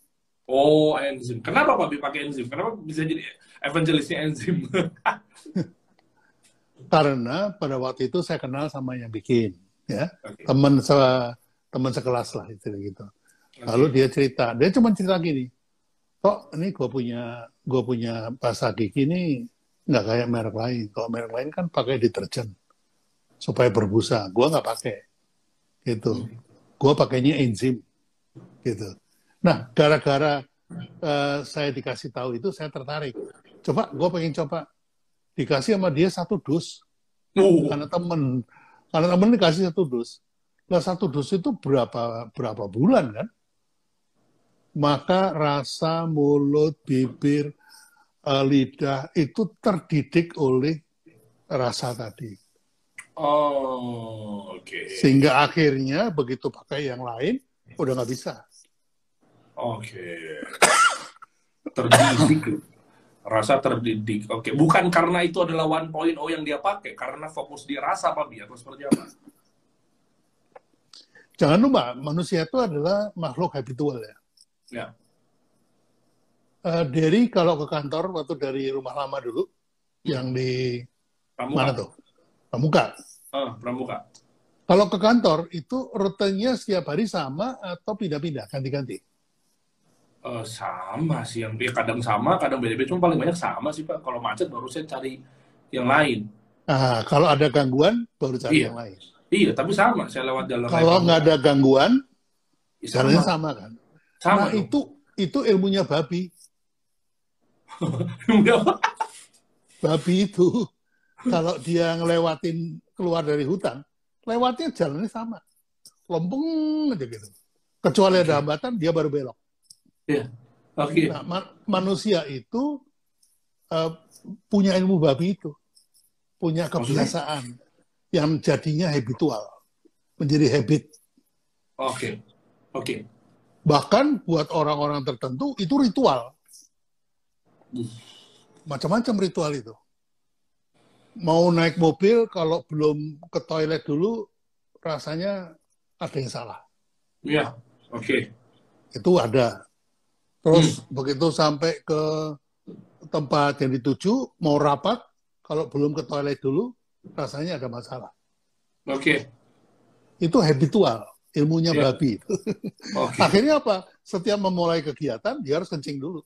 Oh, enzim. Kenapa Pak Bi pakai enzim? Kenapa bisa jadi evangelisnya enzim?
Karena pada waktu itu saya kenal sama yang bikin, ya okay. teman se teman sekelas lah itu gitu. Okay. Lalu dia cerita, dia cuma cerita gini, kok ini gue punya gue punya pasta gigi ini nggak kayak merek lain. Kalau merek lain kan pakai deterjen supaya berbusa, gue nggak pakai, gitu. Hmm. Gue pakainya enzim. Gitu. Nah gara-gara uh, saya dikasih tahu itu saya tertarik. Coba gue pengen coba. Dikasih sama dia satu dus. Uh. karena temen. Karena temen dikasih satu dus. Nah satu dus itu berapa berapa bulan kan? Maka rasa mulut bibir uh, lidah itu terdidik oleh rasa tadi
Oh, oke. Okay.
Sehingga akhirnya begitu pakai yang lain udah nggak bisa.
Oke. Okay. Terdidik. rasa terdidik. Oke, okay. bukan karena itu adalah one point oh yang dia pakai, karena fokus di rasa Pak Bi, atau seperti apa?
Jangan lupa, manusia itu adalah makhluk habitual ya.
Ya.
Uh, dari kalau ke kantor waktu dari rumah lama dulu, hmm. yang di Pramuka. mana tuh? Pramuka.
Oh, Pramuka.
Kalau ke kantor itu rutenya setiap hari sama atau pindah-pindah, ganti-ganti?
Uh, sama sih, yang kadang sama, kadang beda-beda. Cuma paling banyak sama sih Pak. Kalau macet baru saya cari yang lain.
Nah, kalau ada gangguan baru cari iya. yang lain.
Iya, tapi sama. Saya lewat jalan.
Kalau nggak ada gangguan, ya, sama. sama kan? Sama. Nah, dong. itu itu ilmunya babi. Babi itu kalau dia ngelewatin keluar dari hutan, lewatnya jalannya sama. Lompeng aja gitu. Kecuali ada hambatan, dia baru belok.
Iya. Oke. Okay.
Nah, ma manusia itu uh, punya ilmu babi itu. Punya kebiasaan okay. yang jadinya habitual. Menjadi habit.
Oke. Okay. Oke. Okay.
Bahkan buat orang-orang tertentu itu ritual. Macam-macam ritual itu mau naik mobil kalau belum ke toilet dulu rasanya ada yang salah.
Iya, oke. Okay.
Itu ada. Terus hmm. begitu sampai ke tempat yang dituju mau rapat kalau belum ke toilet dulu rasanya ada masalah.
Oke. Okay.
Itu habitual, ilmunya yeah. babi. Okay. Akhirnya apa? Setiap memulai kegiatan dia harus kencing dulu.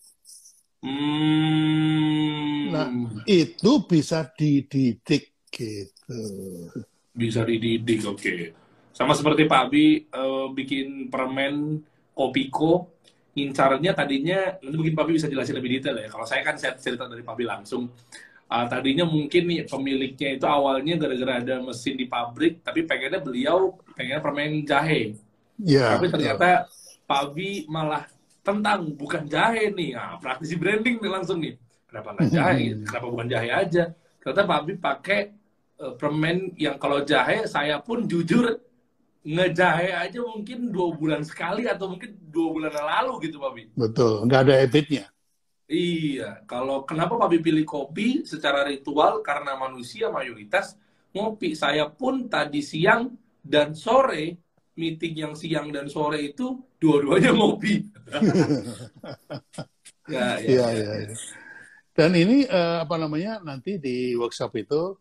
Hmm.
Nah, itu bisa dididik gitu.
Bisa dididik, oke. Okay. Sama seperti Pak Abi uh, bikin permen Kopiko, incarnya tadinya, nanti mungkin Pak Abi bisa jelasin lebih detail ya. Kalau saya kan saya cerita dari Pak Abi langsung. Uh, tadinya mungkin nih pemiliknya itu awalnya gara-gara ada mesin di pabrik, tapi pengennya beliau pengennya permen jahe.
Yeah,
tapi ternyata yeah. Pak Abi malah tentang bukan jahe nih. Nah, praktisi branding nih langsung nih. Kenapa nggak jahe? Kenapa bukan jahe aja? Ternyata Pak Abi pakai uh, permen yang kalau jahe saya pun jujur ngejahe aja mungkin dua bulan sekali atau mungkin dua bulan lalu gitu Pak Abi.
Betul, nggak ada habitnya.
Iya, kalau kenapa Pak Abi pilih kopi secara ritual karena manusia mayoritas ngopi. Saya pun tadi siang dan sore meeting yang siang dan sore itu dua-duanya ngopi.
ya, ya, ya, ya, ya. Dan ini uh, apa namanya nanti di workshop itu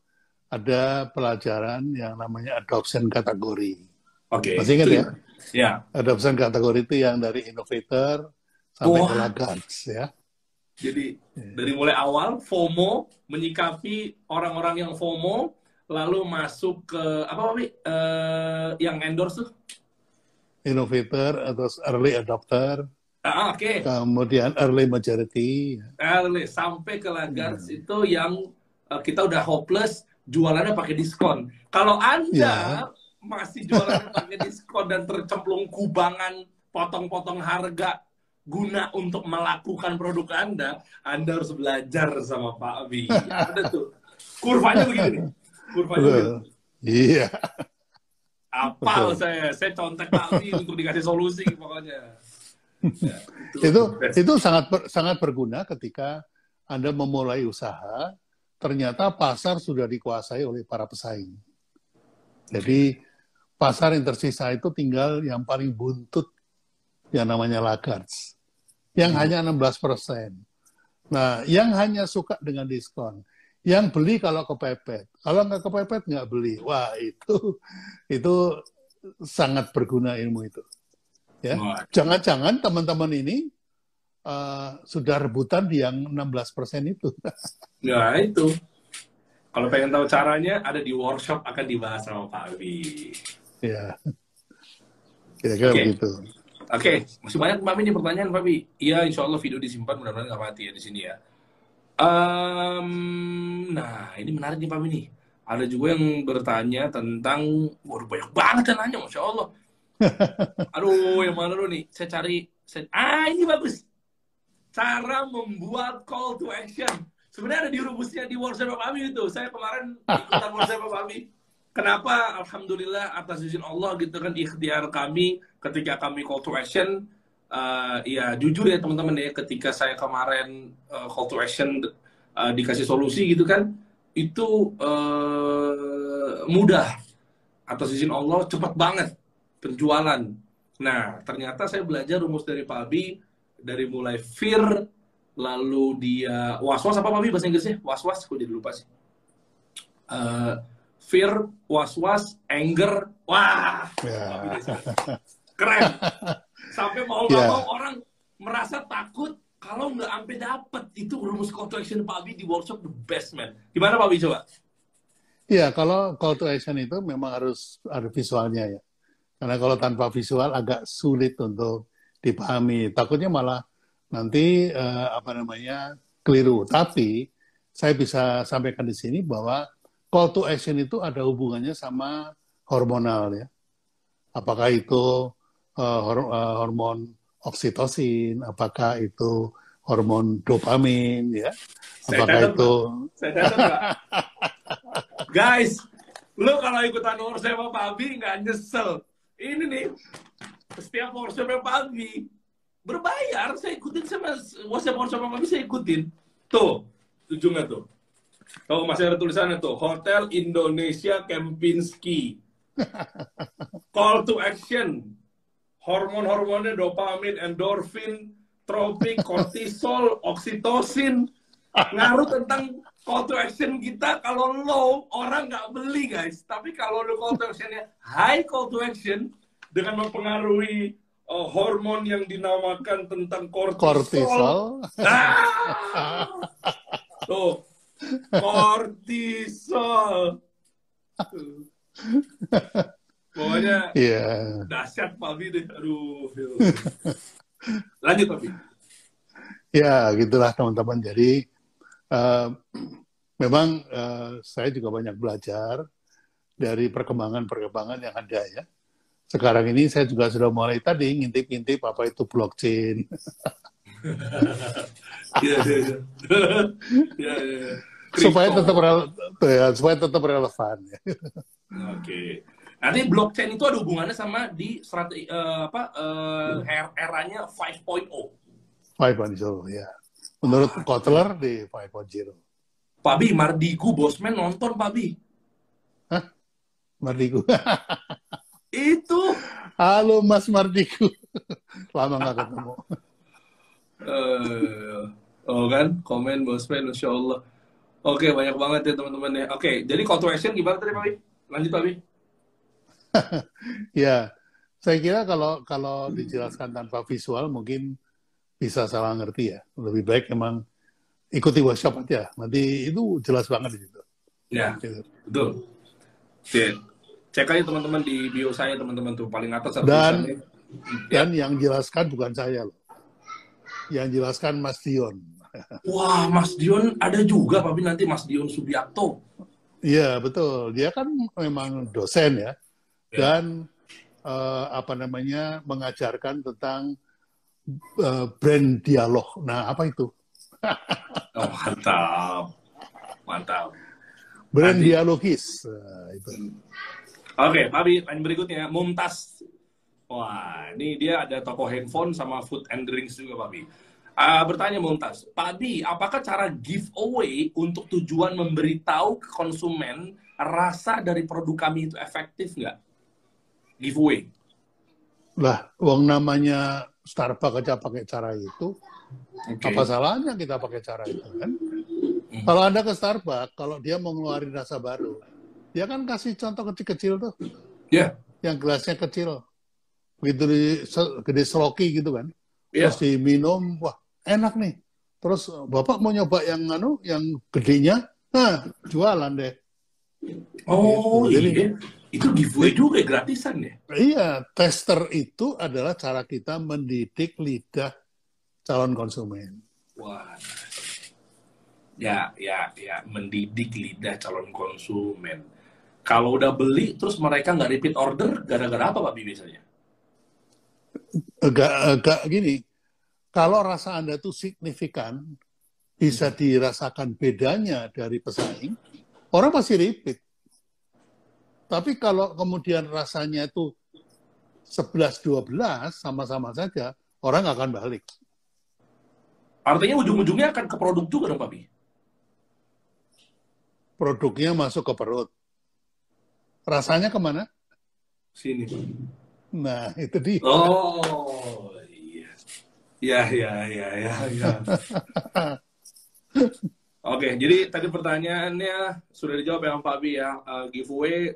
ada pelajaran yang namanya adoption kategori.
Oke. Okay.
Masih ingat ya?
Ya.
Adoption kategori itu yang dari innovator sampai laggards ya.
Jadi yeah. dari mulai awal FOMO menyikapi orang-orang yang FOMO lalu masuk ke apa Pak uh, yang endorse tuh?
Innovator atau early adopter.
Ah, Oke. Okay.
Kemudian early majority.
Early sampai ke Lagarde hmm. itu yang uh, kita udah hopeless jualannya pakai diskon. Kalau Anda yeah. masih jualannya pakai diskon dan tercemplung kubangan potong-potong harga guna untuk melakukan produk Anda, Anda harus belajar sama Pak Abi. Ada tuh. Kurvanya begini kurvanya
Iya.
Apal saya, saya contek kali untuk dikasih solusi pokoknya.
Ya, itu itu, itu sangat sangat berguna ketika Anda memulai usaha, ternyata pasar sudah dikuasai oleh para pesaing. Jadi pasar yang tersisa itu tinggal yang paling buntut yang namanya laggards. Yang hmm. hanya 16 persen. Nah, yang hanya suka dengan diskon yang beli kalau kepepet. Kalau nggak kepepet nggak beli. Wah itu itu sangat berguna ilmu itu. Ya, jangan-jangan teman-teman ini uh, sudah rebutan di yang 16 persen itu.
ya itu. Kalau pengen tahu caranya, ada di workshop akan dibahas sama Pak Abi.
Ya, kira-kira okay. begitu. Oke,
okay. masih banyak Pak Abi ini pertanyaan Pak Abi. Iya, insya Allah video disimpan, mudah-mudahan nggak mati ya di sini ya. Um, nah, ini menarik nih Pak ini. Ada juga yang bertanya tentang, waduh banyak banget yang nanya, Masya Allah. Aduh, yang mana dulu nih? Saya cari, saya, ah ini bagus. Cara membuat call to action. Sebenarnya ada di rumusnya di WhatsApp Pak Ami itu. Saya kemarin ikutan WhatsApp Pak Ami. Kenapa? Alhamdulillah atas izin Allah gitu kan ikhtiar kami ketika kami call to action uh, ya jujur ya teman-teman ya ketika saya kemarin uh, call to action uh, dikasih solusi gitu kan itu uh, mudah atas izin Allah cepat banget penjualan. Nah ternyata saya belajar rumus dari Pak Abi dari mulai fear lalu dia was was apa Pak Abi bahasa Inggrisnya was was kok jadi lupa sih. Uh, fear, was was, anger, wah, yeah. keren. Sampai mau nggak yeah. mau orang merasa takut kalau nggak sampai dapet itu rumus call to action Pak Abi di workshop the best man. Gimana Pak Abi coba?
Iya, kalau call to action itu memang harus ada visualnya ya. Karena kalau tanpa visual agak sulit untuk dipahami. Takutnya malah nanti uh, apa namanya keliru. Tapi saya bisa sampaikan di sini bahwa call to action itu ada hubungannya sama hormonal ya. Apakah itu uh, hormon oksitosin, apakah itu hormon dopamin, ya, apakah saya itu. Saya
Guys, lu kalau ikutan workshop sama Pak Abi nggak nyesel. Ini nih, setiap workshop sama Pak Abi berbayar, saya ikutin sama workshop workshop sama Abi saya ikutin. Tuh, nggak tuh? Tuh masih ada tulisannya tuh, Hotel Indonesia Kempinski. Call to action, hormon-hormonnya dopamin, endorfin, tropik, kortisol, oksitosin, ngaruh tentang call to action kita kalau low orang nggak beli guys. Tapi kalau lo call to actionnya high call to action dengan mempengaruhi uh, hormon yang dinamakan tentang kortisol, kortisol. Ah! tuh. Kortisol Pokoknya yeah. dahsyat Pak Bi deh. Aduh. Lanjut Pak Bi.
Ya, gitulah teman-teman. Jadi uh, memang uh, saya juga banyak belajar dari perkembangan-perkembangan yang ada ya. Sekarang ini saya juga sudah mulai tadi ngintip-ngintip apa itu blockchain. Iya, iya, iya. iya, iya supaya tetap ya, supaya tetap relevan.
Oke. Okay. Nanti blockchain itu ada hubungannya sama di strategi uh, apa uh, eranya 5.0.
5.0 ya. Menurut ah, Kotler di 5.0.
Pak Bi, Mardigu Bosman nonton Pak Bi.
Hah? Mardigu.
itu
Halo Mas Mardiku. Lama nggak ketemu.
uh, oh kan, komen bosman, Masya Allah. Oke, banyak banget ya teman-teman ya. Oke, jadi call to action gimana tadi Pak Lanjut Pak
ya, saya kira kalau kalau dijelaskan tanpa visual mungkin bisa salah ngerti ya. Lebih baik memang ikuti workshop aja. Nanti itu jelas banget di situ.
Ya, gitu. betul. Oke cek aja teman-teman di bio saya teman-teman tuh paling atas
dan dan yang jelaskan bukan saya loh yang jelaskan Mas Dion
wah Mas Dion ada juga tapi nanti Mas Dion Subiakto
iya betul dia kan memang dosen ya. Dan uh, apa namanya mengajarkan tentang uh, brand dialog nah apa itu
oh, mantap mantap
brand Nanti. dialogis uh, itu
Oke, okay, Abi, lain berikutnya Mumtaz. Wah, ini dia ada toko handphone sama food and drinks juga, Pak Abi. Uh, bertanya Mumtaz, Pak Abi, apakah cara giveaway untuk tujuan memberitahu ke konsumen rasa dari produk kami itu efektif nggak? Giveaway.
Lah, uang namanya Starbucks aja pakai cara itu. Okay. Apa salahnya kita pakai cara itu kan? Hmm. Kalau Anda ke Starbucks, kalau dia mau ngeluarin rasa baru, dia kan kasih contoh kecil-kecil tuh.
Iya.
Yeah. Yang gelasnya kecil. Begitu di, gede sloki gitu kan. Yeah. Terus diminum, wah enak nih. Terus Bapak mau nyoba yang anu, yang gedenya, nah jualan deh.
Oh gitu. Jadi, iya. Itu giveaway juga gratisan ya?
Iya, tester itu adalah cara kita mendidik lidah calon konsumen.
Wah, ya, ya, ya, mendidik lidah calon konsumen. Kalau udah beli terus mereka nggak repeat order, gara-gara apa Pak Bi biasanya?
Agak, agak gini, kalau rasa Anda itu signifikan, bisa dirasakan bedanya dari pesaing, orang pasti repeat. Tapi kalau kemudian rasanya itu 11-12 sama-sama saja, orang akan balik.
Artinya ujung-ujungnya akan ke produk juga dong, Pak Bi?
Produknya masuk ke perut. Rasanya ke mana?
Sini.
Nah, itu dia.
Oh, iya. Ya, ya, ya, ya, ya. Oke, jadi tadi pertanyaannya sudah dijawab ya Pak Bi ya. Uh, giveaway,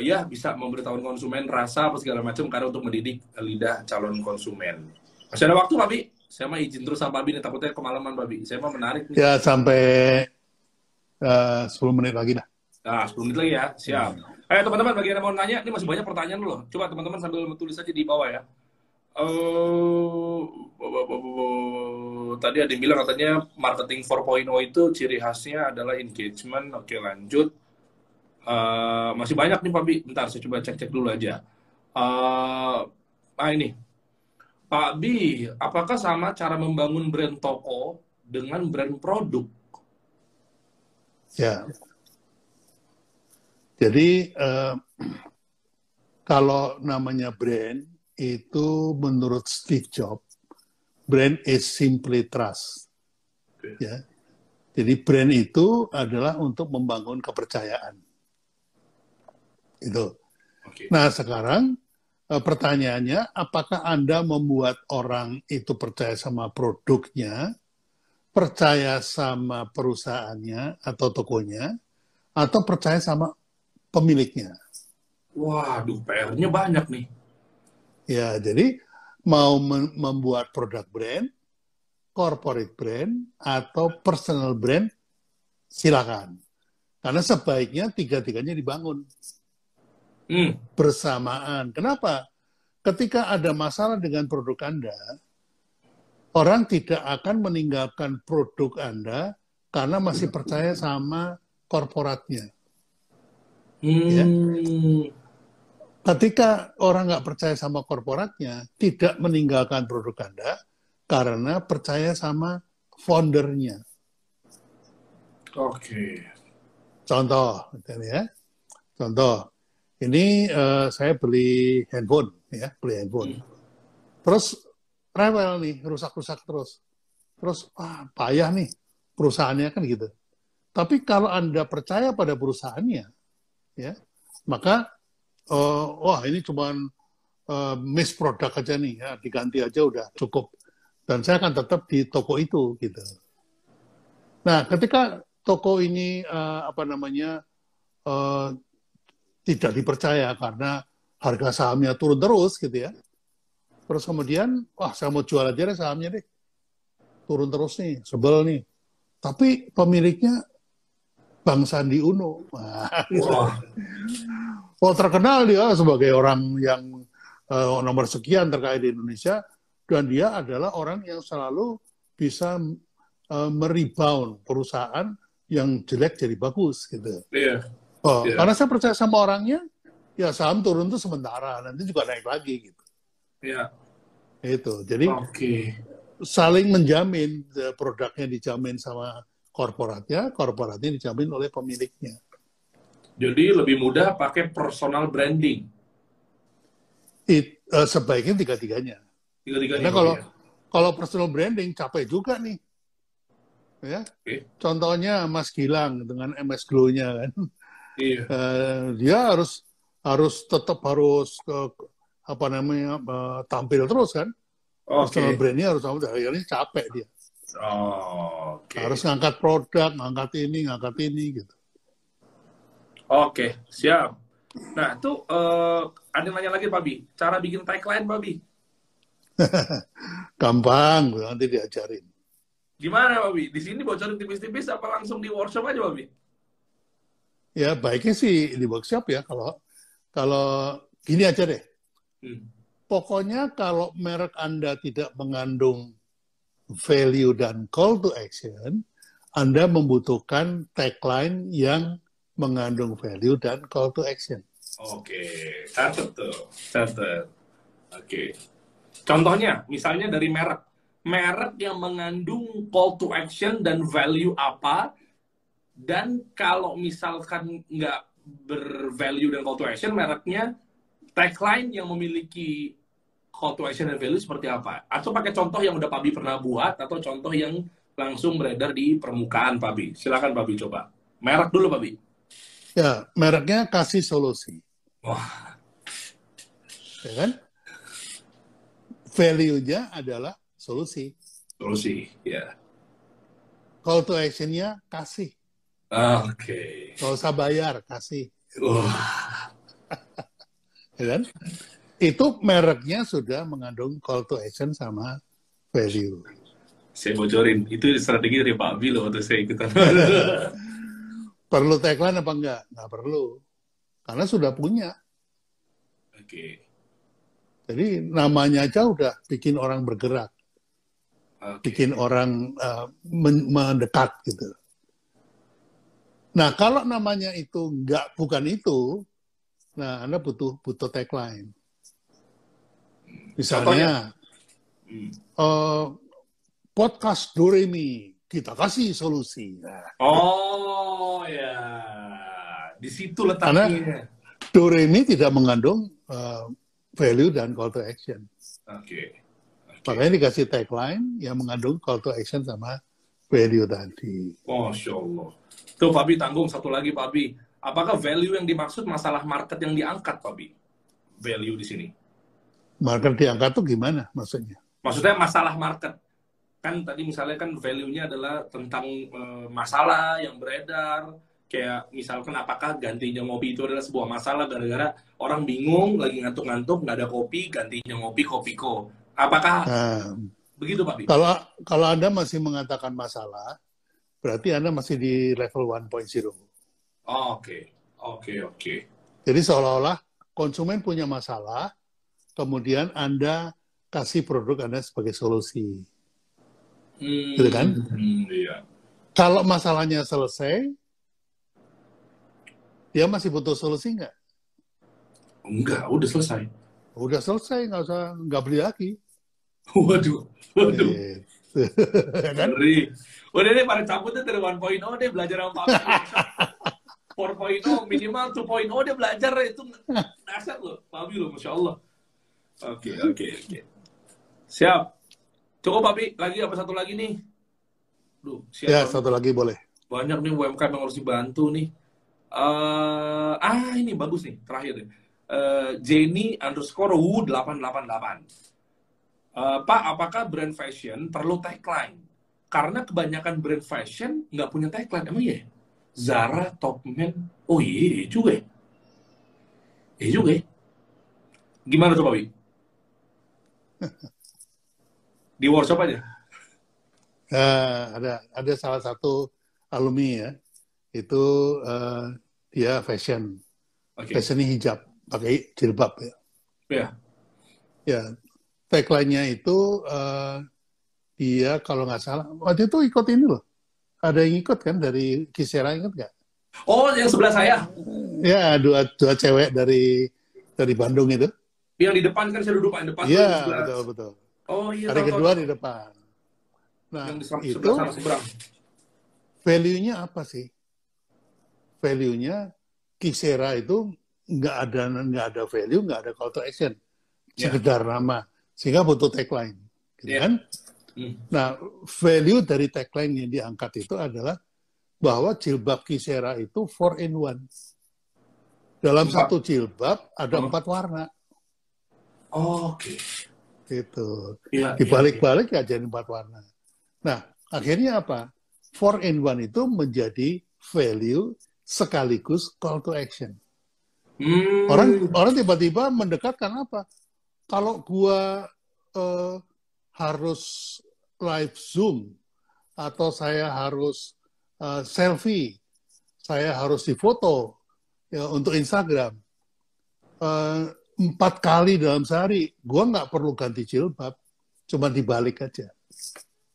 ya bisa memberitahu konsumen rasa apa segala macam karena untuk mendidik lidah calon konsumen. Masih ada waktu Pak Bi? Saya mau izin terus sama Pak Bi nih, takutnya kemalaman Pak Bi. Saya mau menarik nih.
Ya, sampai uh, 10 menit lagi dah.
Nah, 10 menit lagi ya, siap. Hmm. Eh teman-teman, bagi yang mau nanya, ini masih banyak pertanyaan loh. Coba teman-teman sambil menulis aja di bawah ya. Uh, tadi ada yang bilang katanya marketing 4.0 itu ciri khasnya adalah engagement. Oke lanjut. Uh, masih banyak nih Pak Bi. Bentar, saya coba cek-cek dulu aja. Uh, ah ini. Pak Bi, apakah sama cara membangun brand toko dengan brand produk?
Ya, jadi uh, kalau namanya brand itu menurut Steve Jobs, brand is simply trust. Okay. Ya. Jadi brand itu adalah untuk membangun kepercayaan. Itu. Okay. Nah sekarang uh, pertanyaannya, apakah Anda membuat orang itu percaya sama produknya, percaya sama perusahaannya atau tokonya, atau percaya sama pemiliknya.
Waduh, PR-nya banyak nih.
Ya, jadi mau membuat produk brand, corporate brand, atau personal brand, silakan. Karena sebaiknya tiga-tiganya dibangun. Hmm. Bersamaan. Kenapa? Ketika ada masalah dengan produk Anda, orang tidak akan meninggalkan produk Anda karena masih percaya sama korporatnya. Ya. Hmm. Ketika orang nggak percaya sama korporatnya, tidak meninggalkan produk Anda karena percaya sama foundernya.
Oke. Okay.
Contoh, ya. Contoh, ini uh, saya beli handphone, ya, beli handphone. Hmm. Terus rewel nih, rusak-rusak terus. Terus, ah, payah nih perusahaannya kan gitu. Tapi kalau Anda percaya pada perusahaannya, ya maka uh, wah ini cuma uh, miss produk aja nih ya diganti aja udah cukup dan saya akan tetap di toko itu gitu. Nah ketika toko ini uh, apa namanya uh, tidak dipercaya karena harga sahamnya turun terus gitu ya. Terus kemudian, wah saya mau jual aja deh sahamnya deh. Turun terus nih, sebel nih. Tapi pemiliknya Bang Sandi Uno. Wah, gitu. Oh, terkenal dia sebagai orang yang uh, nomor sekian terkait di Indonesia dan dia adalah orang yang selalu bisa uh, merebound perusahaan yang jelek jadi bagus gitu. Iya. Oh, yeah. karena saya percaya sama orangnya, ya saham turun itu sementara, nanti juga naik lagi gitu. Iya. Itu. Jadi okay. saling menjamin produknya dijamin sama korporatnya, korporatnya dijamin oleh pemiliknya.
Jadi lebih mudah pakai personal branding.
It, uh, sebaiknya tiga-tiganya. Tiga-tiganya. Karena kalau ya. kalau personal branding capek juga nih. Ya. Okay. Contohnya Mas Gilang dengan MS Glow-nya kan. Iya. Uh, dia harus harus tetap harus ke apa namanya uh, tampil terus kan. Okay. Personal branding harus tampil. Akhirnya capek dia. Oh, okay. Harus ngangkat produk, ngangkat ini, ngangkat ini gitu.
Oke, okay, siap. Nah, itu uh, ada yang nanya lagi, Pak Bi. Cara bikin tagline, Pak Bi?
Gampang, nanti diajarin.
Gimana, Pak Bi? Di sini bocorin tipis-tipis apa langsung di workshop aja, Pak Bi?
Ya, baiknya sih di workshop ya. Kalau kalau gini aja deh. Hmm. Pokoknya kalau merek Anda tidak mengandung value dan call to action, Anda membutuhkan tagline yang mengandung value dan call to action.
Oke, catat tuh, catat. Oke. Contohnya, misalnya dari merek. Merek yang mengandung call to action dan value apa, dan kalau misalkan nggak bervalue dan call to action, mereknya tagline yang memiliki call to action dan value seperti apa? Atau pakai contoh yang udah Pabi pernah buat atau contoh yang langsung beredar di permukaan Pabi. Silakan Pabi coba. Merek dulu Pabi.
Ya, mereknya kasih solusi. Wah. Ya kan? Value-nya adalah solusi.
Solusi, ya.
Call to action-nya kasih.
Oke. Okay.
Kalau usah bayar, kasih. Wah. ya kan? itu mereknya sudah mengandung call to action sama value.
Saya bocorin, itu strategi dari Pak Abi loh waktu saya ikutan.
perlu tagline apa enggak? Nggak perlu. Karena sudah punya. Oke. Okay. Jadi namanya aja udah bikin orang bergerak. Okay. Bikin orang uh, mendekat gitu. Nah, kalau namanya itu enggak bukan itu, nah Anda butuh butuh tagline. Misalnya, uh, podcast Doremi, kita kasih solusi. Nah.
Oh ya, di situ letaknya. Karena
Doremi tidak mengandung uh, value dan call to action. Oke. Okay. Okay. Makanya dikasih tagline yang mengandung call to action sama value tadi.
Masya Allah. Tuh Pak Bi tanggung satu lagi Pak Bi. Apakah value yang dimaksud masalah market yang diangkat Pak Bi? Value di sini.
Market diangkat tuh gimana maksudnya?
Maksudnya masalah market. Kan tadi misalnya kan value-nya adalah tentang uh, masalah yang beredar, kayak misalkan apakah gantinya ngopi itu adalah sebuah masalah gara-gara orang bingung lagi ngantuk-ngantuk nggak ada kopi gantinya ngopi kopiko apakah nah, begitu pak
kalau kalau anda masih mengatakan masalah berarti anda masih di level 1.0
oke oke oke
jadi seolah-olah konsumen punya masalah kemudian Anda kasih produk Anda sebagai solusi. Hmm, gitu kan? Hmm, iya. Kalau masalahnya selesai, dia masih butuh solusi nggak?
Enggak, udah selesai.
Udah selesai, nggak usah nggak beli lagi.
Waduh, waduh. Gitu. ya kan? Udah deh, pada cabutnya dari 1.0 deh belajar sama Pak 4.0 minimal 2.0 dia belajar itu dasar loh, Pak loh, Masya Allah. Oke, oke, oke. Siap. Cukup, Papi. Lagi apa satu lagi nih?
Duh, siap. Ya, satu lagi boleh.
Banyak nih UMKM yang harus dibantu nih. Uh, ah, ini bagus nih, terakhir nih. uh, Jenny underscore Wu 888. Uh, Pak, apakah brand fashion perlu tagline? Karena kebanyakan brand fashion nggak punya tagline. Emang iya? Zara, Topman, oh iya, iya juga ya. Iya juga ya. Gimana tuh, Pak Di workshop aja?
Uh, ada ada salah satu alumni ya, itu uh, dia fashion, okay. fashion hijab, pakai jilbab ya.
Ya.
Ya, tagline-nya itu uh, dia kalau nggak salah waktu itu ikut ini loh. Ada yang ikut kan dari Kisera ingat nggak?
Oh, yang sebelah saya.
Ya, dua dua cewek dari dari Bandung itu.
Yang di depan kan saya duduk di depan.
Iya, betul betul.
Oh iya.
Hari kedua di depan. Nah, yang di itu value-nya apa sih? Value-nya Kisera itu nggak ada nggak ada value, nggak ada call to action, ya. sekedar yeah. nama sehingga butuh tagline, gitu yeah. kan? Mm. Nah, value dari tagline yang diangkat itu adalah bahwa jilbab Kisera itu four in one. Dalam empat. satu jilbab ada oh. empat warna.
Oh, Oke. Okay.
Gitu. Ya, Dibalik-balik ya, ya jadi empat warna. Nah, akhirnya apa? Four in one itu menjadi value sekaligus call to action. Hmm. Orang orang tiba-tiba mendekatkan apa? Kalau gua uh, harus live zoom atau saya harus uh, selfie, saya harus difoto ya, untuk Instagram uh, empat kali dalam sehari, gua nggak perlu ganti jilbab, cuma dibalik aja.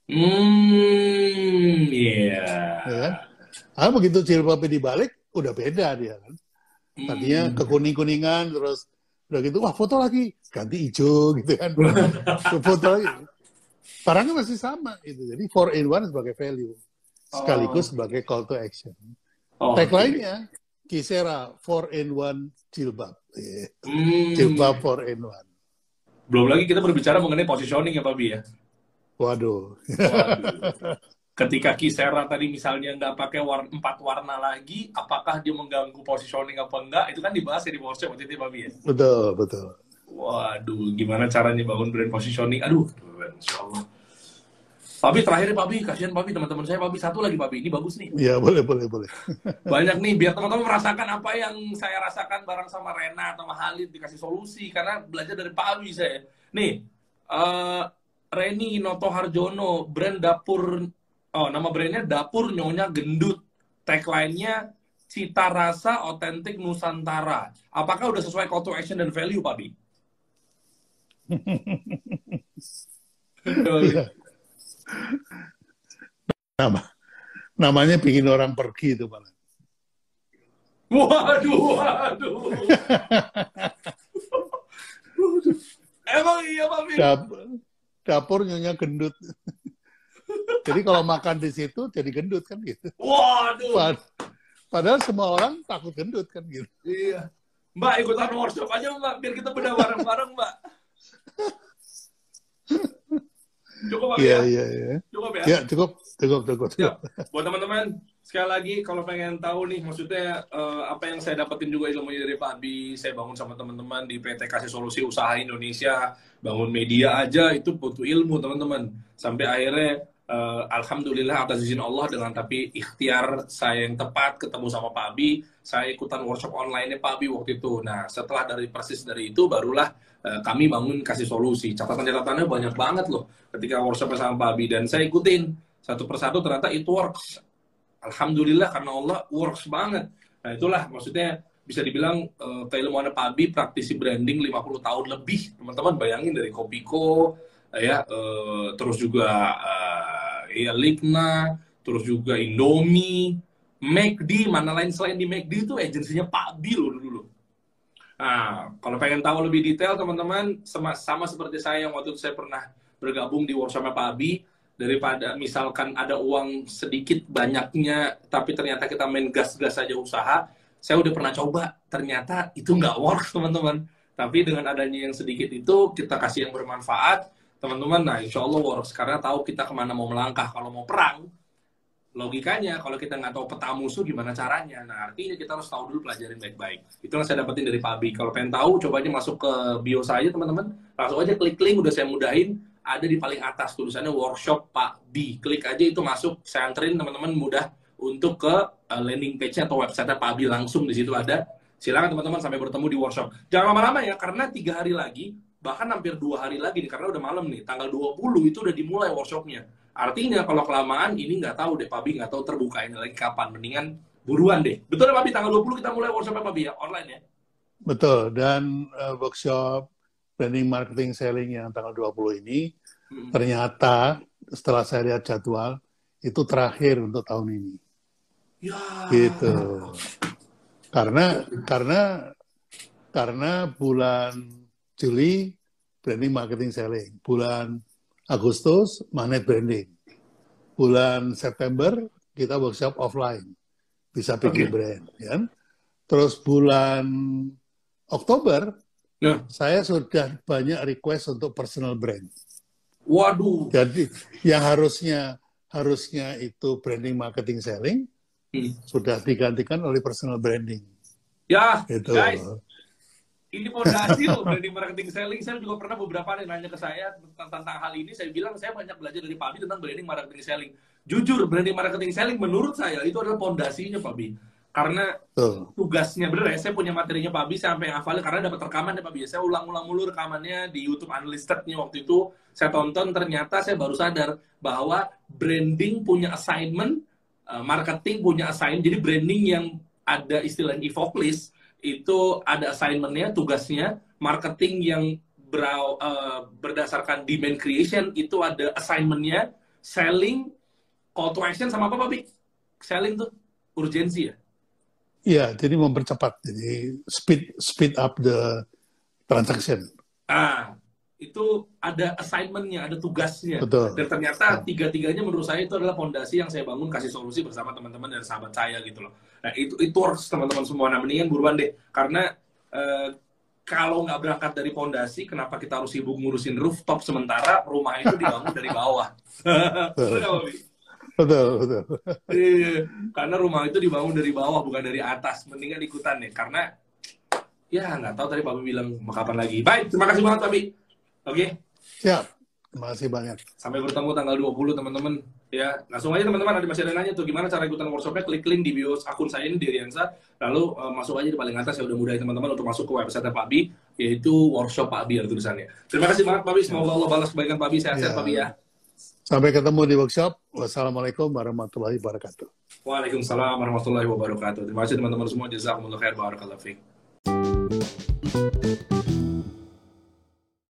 Hmm, iya. Yeah.
Ya, kan? begitu jilbabnya dibalik, udah beda dia kan. Tadinya hmm. kekuning-kuningan, terus udah gitu wah foto lagi. Ganti hijau gitu kan. Foto lagi. Barangnya masih sama itu jadi four in one sebagai value sekaligus oh. sebagai call to action. Oh, tag okay. lainnya Kisera four in one jilbab. Hmm. jilbab four in one.
Belum lagi kita berbicara mengenai positioning ya Pak Bi ya?
Waduh,
waduh ketika Kisera tadi misalnya nggak pakai warna, empat warna lagi, apakah dia mengganggu positioning apa enggak? Itu kan dibahas ya di workshop waktu itu Pak ya?
Betul, betul.
Waduh, gimana caranya bangun brand positioning? Aduh, insya Allah. Papi terakhir Pak Bi, kasihan Papi teman-teman saya Papi satu lagi Papi, ini bagus nih.
Iya boleh boleh boleh.
Banyak nih biar teman-teman merasakan apa yang saya rasakan bareng sama Rena atau Halid dikasih solusi karena belajar dari Pak Abi saya. Nih, uh, Reni Noto Harjono, brand dapur Oh, nama brandnya Dapur Nyonya Gendut. Tagline-nya cita rasa otentik Nusantara. Apakah udah sesuai call to action dan value, Pak Bi?
Nama, namanya bikin orang pergi itu malah.
Waduh, waduh. Emang iya, Pak Bi?
Dapur, dapur nyonya gendut. Jadi kalau makan di situ jadi gendut kan gitu.
Waduh. Pad
padahal semua orang takut gendut kan gitu.
Iya. Mbak ikutan workshop aja mbak, biar kita beda bareng-bareng mbak.
Cukup iya, ya? Iya, iya. Cukup ya? Iya, cukup. Cukup, cukup. cukup. Ya.
Buat teman-teman, sekali lagi kalau pengen tahu nih, maksudnya uh, apa yang saya dapetin juga ilmunya dari Pak Abi, saya bangun sama teman-teman di PT Kasih Solusi Usaha Indonesia, bangun media aja, itu butuh ilmu teman-teman. Sampai akhirnya uh, alhamdulillah atas izin Allah dengan tapi ikhtiar saya yang tepat ketemu sama Pak Abi, saya ikutan workshop online Pak Abi waktu itu. Nah, setelah dari persis dari itu barulah uh, kami bangun kasih solusi. Catatan-catatannya banyak banget loh ketika workshop sama Pak Abi dan saya ikutin satu persatu ternyata itu works. Alhamdulillah karena Allah works banget. Nah, itulah maksudnya bisa dibilang uh, keilmuan Pak Abi praktisi branding 50 tahun lebih. Teman-teman bayangin dari Kopiko ya uh, terus juga uh, ya Ligna, terus juga Indomie, McD, mana lain selain di McD itu agensinya Pak Bill dulu. Nah, kalau pengen tahu lebih detail teman-teman, sama, sama seperti saya yang waktu itu saya pernah bergabung di workshopnya Pak Abi, daripada misalkan ada uang sedikit banyaknya, tapi ternyata kita main gas-gas saja usaha, saya udah pernah coba, ternyata itu nggak works teman-teman. Tapi dengan adanya yang sedikit itu, kita kasih yang bermanfaat, teman-teman nah insya Allah works. Karena tahu kita ke mana mau melangkah. Kalau mau perang logikanya kalau kita nggak tahu peta musuh gimana caranya. Nah artinya kita harus tahu dulu pelajarin baik-baik. Itu yang saya dapetin dari Pak Abi. Kalau pengen tahu coba aja masuk ke bio saya teman-teman. Langsung aja klik link udah saya mudahin. Ada di paling atas tulisannya workshop Pak B. Klik aja itu masuk. Saya anterin teman-teman mudah untuk ke uh, landing page atau website Pak Abi langsung di situ ada. Silakan teman-teman sampai bertemu di workshop. Jangan lama-lama ya karena tiga hari lagi bahkan hampir dua hari lagi nih karena udah malam nih tanggal 20 itu udah dimulai workshopnya Artinya kalau kelamaan ini nggak tahu deh Pabi nggak tahu terbuka ini lagi kapan. Mendingan buruan deh. Betul ya Pabi tanggal 20 kita mulai workshop Pabi ya online ya.
Betul dan uh, workshop branding marketing selling yang tanggal 20 ini hmm. ternyata setelah saya lihat jadwal itu terakhir untuk tahun ini. Ya. Gitu. Karena karena karena bulan Juli branding marketing selling, bulan Agustus magnet branding. Bulan September kita workshop offline. Bisa bikin okay. brand. Ya. Terus bulan Oktober yeah. saya sudah banyak request untuk personal brand.
Waduh.
Jadi yang harusnya harusnya itu branding marketing selling hmm. sudah digantikan oleh personal branding.
Ya, gitu. guys, ini fondasi loh branding marketing selling. Saya juga pernah beberapa yang nanya ke saya tentang, tentang hal ini. Saya bilang saya banyak belajar dari Pak Bi tentang branding marketing selling. Jujur, branding marketing selling menurut saya itu adalah fondasinya Pak Bi. Karena tugasnya bener ya, saya punya materinya Pak Bi sampai hafalin karena dapat rekaman ya Pak Bi. Saya ulang-ulang mulu rekamannya di YouTube Unlistednya waktu itu. Saya tonton ternyata saya baru sadar bahwa branding punya assignment, eh, marketing punya assignment. Jadi branding yang ada istilah evoke list itu ada assignmentnya, tugasnya, marketing yang ber, uh, berdasarkan demand creation itu ada assignmentnya, selling, call to action sama apa Pak? Selling tuh urgensi ya?
Iya, jadi mempercepat, jadi speed speed up the transaction.
Ah, itu ada assignmentnya, ada tugasnya. Betul. Dan ternyata tiga-tiganya menurut saya itu adalah fondasi yang saya bangun kasih solusi bersama teman-teman dan sahabat saya gitu loh. Nah itu itu harus teman-teman semua. Nah mendingan buruan deh, karena eh, kalau nggak berangkat dari fondasi, kenapa kita harus sibuk ngurusin rooftop sementara rumah itu dibangun dari bawah?
betul, betul.
Iya, karena rumah itu dibangun dari bawah bukan dari atas. Mendingan ikutan nih, karena ya nggak tahu tadi Pak bilang kapan lagi. Baik, terima kasih banget Pak Oke. Okay?
Siap. Terima kasih banyak.
Sampai bertemu tanggal 20 teman-teman. Ya, langsung aja teman-teman ada masih ada nanya tuh gimana cara ikutan workshopnya klik link di bio akun saya ini di Riansa lalu uh, masuk aja di paling atas ya udah mudah teman-teman untuk masuk ke website Pak Bi yaitu workshop Pak Bi ada tulisannya. Terima kasih banget Pak Bi semoga Allah balas kebaikan Pak Bi sehat-sehat ya. Pak Bi ya.
Sampai ketemu di workshop. Wassalamualaikum warahmatullahi wabarakatuh.
Waalaikumsalam warahmatullahi wabarakatuh. Terima kasih teman-teman semua. Jazakumullah khair barakallahu fiik.